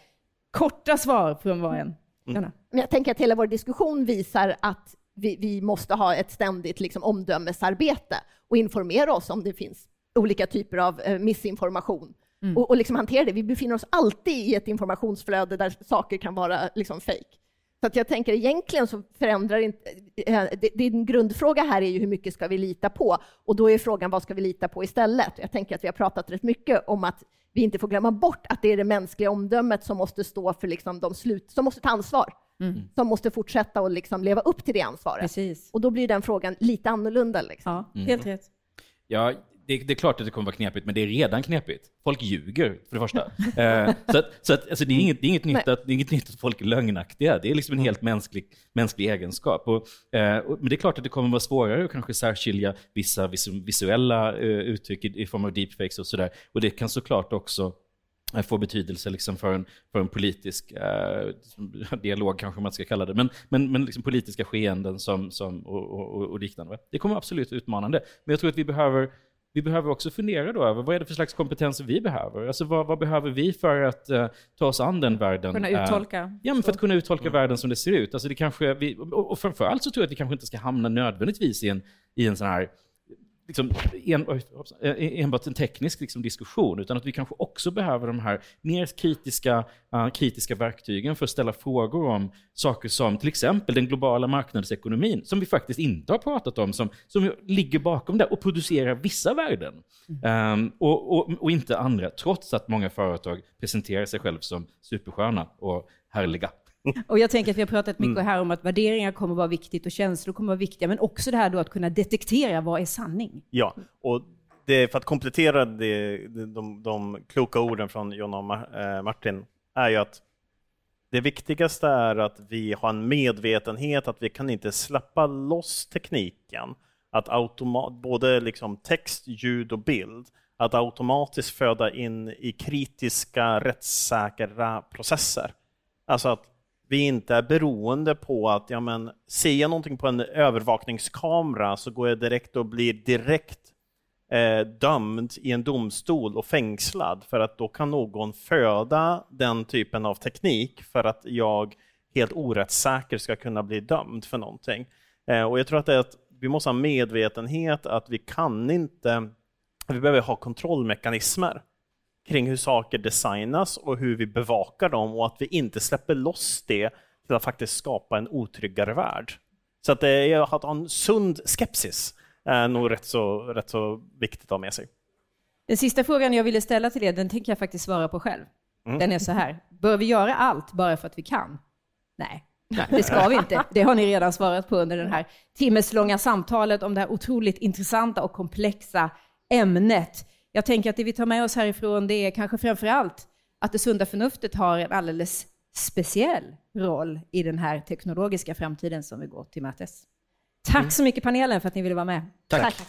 Korta svar från var och en. Mm. Jag tänker att hela vår diskussion visar att vi, vi måste ha ett ständigt liksom, omdömesarbete och informera oss om det finns olika typer av eh, missinformation. Mm. Och, och liksom hantera det. Vi befinner oss alltid i ett informationsflöde där saker kan vara liksom fake. Så att jag tänker egentligen så förändrar inte... Eh, din grundfråga här är ju hur mycket ska vi lita på? Och då är frågan vad ska vi lita på istället? Jag tänker att vi har pratat rätt mycket om att vi inte får glömma bort att det är det mänskliga omdömet som måste stå för liksom de slut, som måste ta ansvar. Mm. Som måste fortsätta och liksom leva upp till det ansvaret. Precis. Och då blir den frågan lite annorlunda. Liksom. Ja, mm. helt rätt. Ja, det, det, är klart att det kommer vara knepigt, men det är redan knepigt. Folk ljuger, för det första. *laughs* eh, så att, så att, alltså, det, är inget, det, är inget nytt att, det är inget nytt att folk är lögnaktiga. Det är liksom en helt mänsklig, mänsklig egenskap. Och, eh, och, men det är klart att det kommer vara svårare att kanske särskilja vissa visuella eh, uttryck i, i, form av deepfakes och sådär. Och det kan såklart också eh, få betydelse liksom för, en, för en politisk eh, dialog, kanske man ska kalla det, men, men, men liksom politiska skeenden som, som, och, och, och liknande. Det kommer absolut utmanande. Men jag tror att vi behöver vi behöver också fundera då över vad är det för slags kompetens vi behöver? Alltså vad, vad behöver vi för att uh, ta oss an den världen? Kunna uttolka. Uh, ja, men för att kunna uttolka mm. världen som det ser ut. Alltså det kanske vi, och, och framförallt så tror jag att vi kanske inte ska hamna nödvändigtvis i en, i en sån här liksom, en, eh, enbart en teknisk liksom, diskussion, utan att vi kanske också behöver de här mer kritiska, uh, kritiska verktygen för att ställa frågor om saker som till exempel den globala marknadsekonomin, som vi faktiskt inte har pratat om, som, som ligger bakom det och producerar vissa värden mm. um, och, och, och, inte andra, trots att många företag presenterar sig själv som supersköna och härliga. *laughs* Och jag tänker att vi har pratat mycket mm. här om att värderingar kommer vara viktigt och känslor kommer vara viktiga, men också det här då att kunna detektera vad är sanning. Ja, och det, för att komplettera det, de, de kloka orden från John och eh, Martin är ju att det viktigaste är att vi har en medvetenhet att vi kan inte släppa loss tekniken. Att automat, både liksom text, ljud och bild, att automatiskt föda in i kritiska, rättssäkra processer. Alltså att vi inte är beroende på att ja, men, ser jag någonting på en övervakningskamera så går jag direkt och blir direkt eh, dömd i en domstol och fängslad för att då kan någon föda den typen av teknik för att jag helt orättssäker ska kunna bli dömd för någonting. Eh, och jag tror att, det är att vi måste ha medvetenhet att vi kan inte, vi behöver ha kontrollmekanismer kring hur saker designas och hur vi bevakar dem och att vi inte släpper loss det till att faktiskt skapa en otryggare värld. Så att det är att ha en sund skepsis är nog rätt så, rätt så viktigt att ha med sig. Den sista frågan jag ville ställa till er, den tänker jag faktiskt svara på själv. Mm. Den är så här, bör vi göra allt bara för att vi kan? Nej, det ska vi inte. Det har ni redan svarat på under det här timmeslånga samtalet om det här otroligt intressanta och komplexa ämnet. Jag tänker att det vi tar med oss härifrån det är kanske framför allt att det sunda förnuftet har en alldeles speciell roll i den här teknologiska framtiden som vi går till mötes. Tack så mycket panelen för att ni ville vara med. Tack. Tack. Tack.